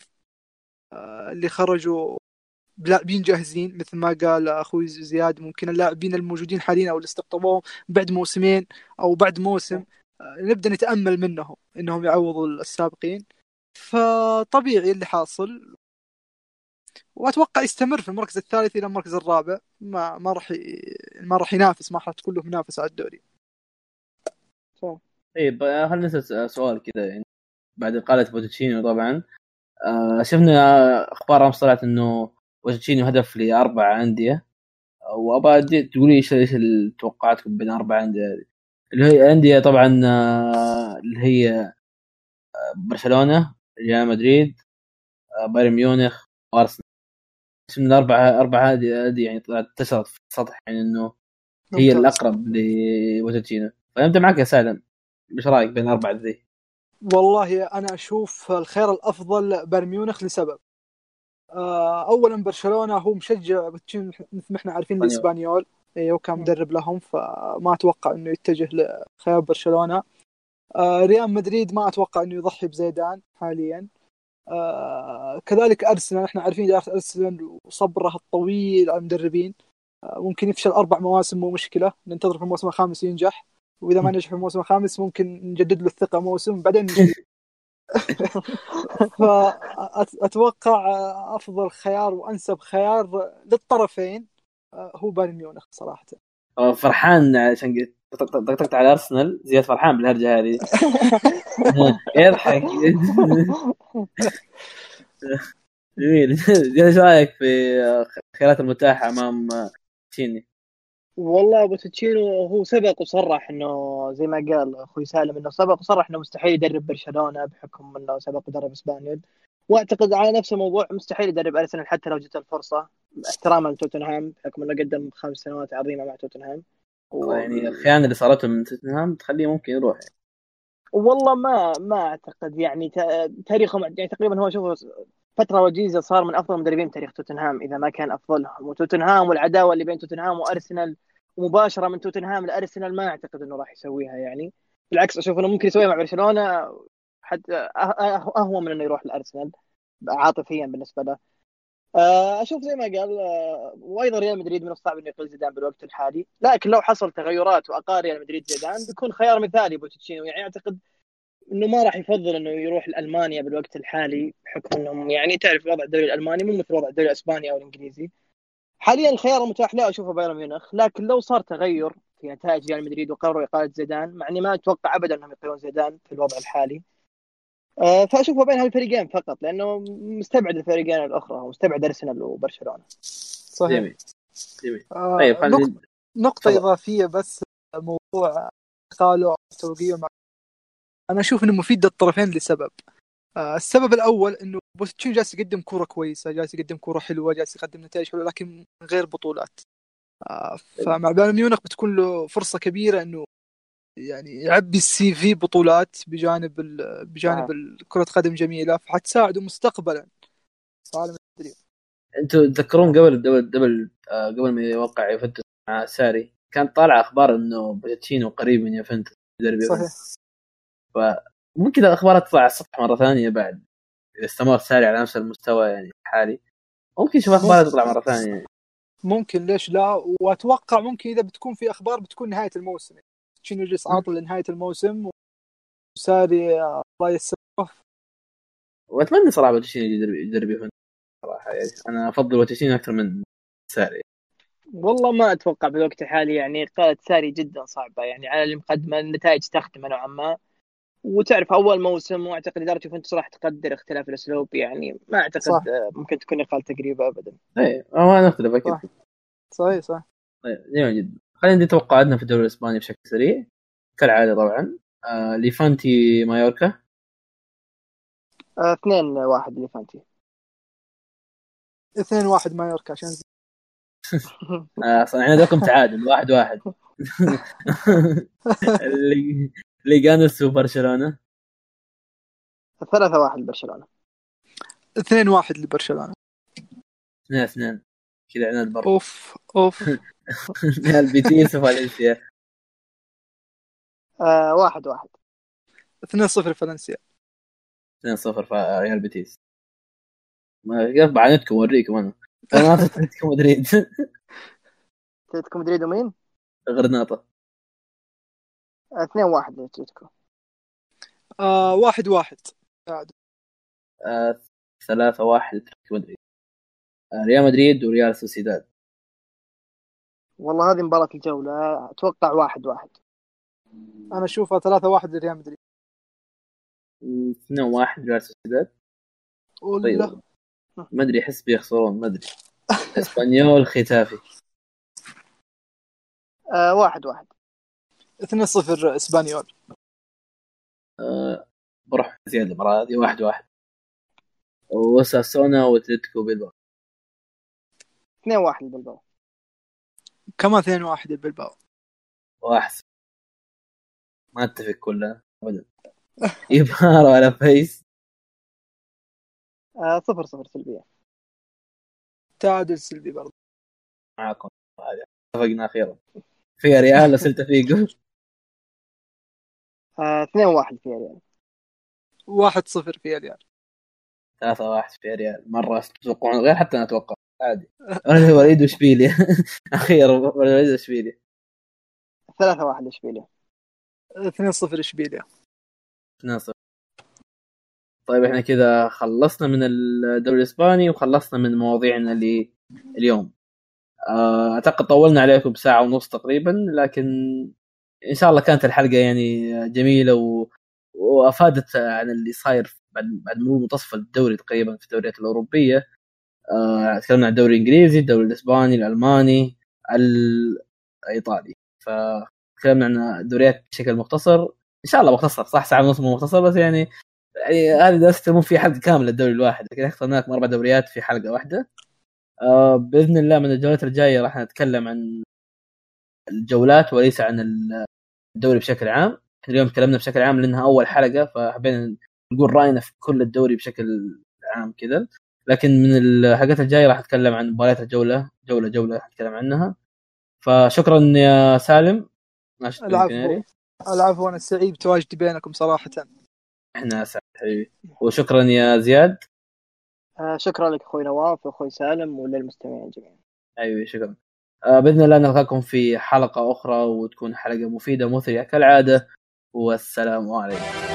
اللي خرجوا بلاعبين جاهزين مثل ما قال أخوي زياد ممكن اللاعبين الموجودين حاليا أو اللي استقطبوهم بعد موسمين أو بعد موسم آه، نبدأ نتأمل منهم إنهم يعوضوا السابقين. فطبيعي اللي حاصل وأتوقع يستمر في المركز الثالث إلى المركز الرابع. ما ما راح ي... ما راح ينافس ما راح تكون له منافسة على الدوري. طيب آه، خلينا نسأل سؤال كذا يعني بعد إقالة بوتشيتينو طبعا. آه، شفنا أخبار أمس طلعت إنه بوتشيتينو هدف لأربع أندية وابى تقولي إيش إيش توقعاتكم بين أربع أندية اللي هي أندية طبعا آه، اللي هي آه، برشلونة ريال مدريد آه، بايرن ميونخ وارسنال من الاربعه اربعه هذه هذه يعني طلعت انتشرت في السطح يعني إنه هي. الأقرب لبوتشيتينو فأنت معك يا سالم إيش رأيك بين الاربعه ذي؟ والله أنا أشوف الخيار الأفضل بايرن ميونخ لسبب. آه، اولا برشلونة هو مشجع مثل ما إحنا عارفين. الإسبانيول. أيوه كان مدرب لهم فما أتوقع إنه يتجه لخيار برشلونة. آه، ريال مدريد ما أتوقع إنه يضحي بزيدان حاليا. آه، كذلك أرسنال إحنا عارفين اداره ارسنال وصبره الطويل على المدربين ممكن يفشل أربع مواسم مو مشكلة ننتظر في الموسم الخامس ينجح. وإذا ما نجح في الموسم الخامس ممكن نجدد له الثقة موسم بعدين. فأتوقع أفضل خيار وأنسب خيار للطرفين آه، هو بايرن ميونخ صراحة. أه، فرحان عشان طق- طقطقت على أرسنال زياد فرحان بالهرجة هذه. يضحك. جميل. إيش رأيك في الخيارات المتاحة أمام تشيني؟ والله بوتشيتينو هو سبق وصرح إنه زي ما قال أخوي سالم إنه سبق وصرح إنه مستحيل يدرب برشلونة بحكم إنه سبق ودرب إسبانيول. وأعتقد على نفس الموضوع مستحيل يدرب أرسنال حتى لو جت الفرصة. احتراما لتوتنهام بحكم إنه قدم خمس سنوات عظيمة مع توتنهام. و... يعني الخيانة اللي صارت له من توتنهام تخليه ممكن يروح. والله ما ما أعتقد يعني تاريخه يعني تقريبا هو شوف فترة وجيزة صار من أفضل المدربين تاريخ توتنهام إذا ما كان أفضلهم. وتوتنهام والعداوة اللي بين توتنهام وأرسنال ومباشرة من توتنهام لأرسنال ما أعتقد إنه راح يسويها يعني. بالعكس أشوف إنه ممكن يسويها مع برشلونة حتى أه- أه- أهون من إنه يروح الارسنال عاطفيا بالنسبة له. أشوف زي ما قال وأيضا ريال مدريد من الصعب إنه يقيل زيدان بالوقت الحالي. لكن لو حصل تغيرات وأقال ريال مدريد زيدان بيكون خيار مثالي بوتشيتينو. يعني أعتقد إنه ما راح يفضل إنه يروح لألمانيا بالوقت الحالي بحكم إنهم يعني تعرف وضع الدوري الألماني مو مثل وضع الدوري الإسباني أو الإنجليزي. حاليا الخيار المتاح له أشوفه بايرن ميونخ لكن لو صار تغير في نتائج ريال مدريد وقرروا إقالة زيدان مع إني ما أتوقع ابدا إنهم يقيلون زيدان في الوضع الحالي. آه، فأشوفه بين هالفريقين فقط لأنه مستبعد الفريقين الأخرى ومستبعد أرسنال وبرشلونة. صحيح. جميل. جميل. آه، طيب نقطة, خلينا نقطة تفضل. إضافية بس موضوع قالوا توقيع مع أنا أشوف إنه مفيد للطرفين لسبب. آه، السبب الأول إنه بوتشيتينو جالس يقدم كورة كويسة جالس يقدم كورة حلوة جالس يقدم نتائج حلوة لكن من غير بطولات. آه، فمع بايرن ميونخ بتكون له فرصة كبيرة إنه يعني يعبي ال CV بطولات بجانب ال... بجانب ال- كرة قدم جميلة فحتساعده مستقبلا. في عالم التدريب أنتوا تذكرون قبل قبل قبل آه، قبل ما يوقع يوفنتوس مع ساري كان طالع أخبار إنه بوتشيتينو قريب من يوفنتوس. صحيح. ممكن الأخبار تطلع على السطح مرة ثانية بعد إذا استمر ساري على نفس المستوى يعني الحالي ممكن نشوف أخبار تطلع مرة ثانية. ممكن ليش لا؟ وأتوقع ممكن إذا بتكون في أخبار بتكون نهاية الموسم. تشينو يجلس عاطل لنهاية الموسم وساري الله يسره وأتمنى صراحة بوتشيتينو يدرب يدرب صراحة. يعني أنا أفضل بوتشيتينو أكثر من ساري. والله ما أتوقع بالوقت الحالي يعني إقالة ساري جدا صعبة. يعني على اللي مقدمة النتائج تختمه نوعا ما. وتعرف أول موسم واعتقد إدارة يوفنتوس راح تقدر اختلاف الأسلوب يعني ما أعتقد صح. آه، ممكن تكون إقالة تقريبا ابدا. إي ما نختلف أكيد. صح. صحيح صح طيب جميل جدا. خلينا ندي توقعاتنا في الدوري الإسباني بشكل سريع كالعادة طبعا. آه ليفانتي مايوركا. آه، اثنين واحد ليفانتي. اثنين واحد مايوركا عشان زي. آه أصلا إحنا دوكم تعادل واحد واحد. اللي ليجانوس وبرشلونه ثلاثة واحد برشلونة اثنين واحد لبرشلونة. اثنين اثنين. كذا عناد برضه أوف أوف. البيتيس وفالنسيا. آه واحد واحد. اثنين صفر فالنسيا. 2 0 ريال بيتيس. ما قف بعانتكم اوريكم أنا أنا اتلتيكو مدريد. اتلتيكو مدريد ومين؟ غرناطة. آه، اثنين واحد لاتلتيكو آه واحد واحد. آه، ثلاثة واحد. اتلتيكو مدريد آه، ريال مدريد وريال سوسيداد. والله هذه مباراة الجولة أتوقع واحد واحد. أنا أشوفها ثلاثة واحد لريال مدريد. 2 1 ريال سوسيداد. ولا؟ طيب. ما أدري أحس بيخسرون ما أدري. إسبانيول خيتافي. آه واحد واحد. اثنين صفر إسبانيول. آه، بروح زياده المرة هذه واحد واحد. وساسونا واتلتيكو بيلباو. 2 1 لبلباو. كمان 2 1 البلباو واحد ما أتفق كلها ابدا. يبهار ولا فيس. آه صفر صفر سلبية. تعادل سلبي برضه معاكم هذا اتفقنا أخيرا في ريال لسلت فيجو 2 1 في ريال. 1 0 في ريال ثلاثة واحد في ريال. مرة تتوقعون غير حتى أنا أتوقع. عادي. وليد واشبيليا أخيرا وليد واشبيليا 3 1 اشبيليا 2 0 اشبيليا 2 0 طيب إحنا كذا خلصنا من الدوري الإسباني وخلصنا من مواضيعنا اللي اليوم. آه، اعتقد طولنا عليكم بساعة ونص تقريبا لكن إن شاء الله كانت الحلقة يعني جميلة و... وأفادت عن اللي صاير بعد بعد مرور منتصف الدوري تقريبا في الدوريات الأوروبية. آه، تكلمنا عن الدوري الإنجليزي الدوري الإسباني الألماني الإيطالي. فتكلمنا عن الدوريات بشكل مختصر. إن شاء الله مختصر صح؟ ساعة ونص مو مختصر بس يعني يعني هذه دراسة مو في حلقة كاملة الدوري الواحد لكن اخترنا لكم أربع دوريات في حلقة واحدة. آه بإذن الله من الجولات الجاية راح نتكلم عن الجولات وليس عن الدوري بشكل عام. إحنا اليوم تكلمنا بشكل عام لأنها أول حلقة فحبينا نقول رأينا في كل الدوري بشكل عام كذا لكن من الحلقات الجاية راح أتكلم عن مباريات الجولة جولة جولة راح أتكلم عنها. فشكرا يا سالم. العفو. العفو أنا سعيد بتواجدي بينكم صراحة. إحنا سعيد حبيبي. وشكرا يا زياد. آه شكرا لك أخوي نواف واخوي سالم وللمستمعين جميعا. أيوه شكرا. بإذن الله نلقاكم في حلقة أخرى وتكون حلقة مفيدة مثرية كالعادة. والسلام عليكم.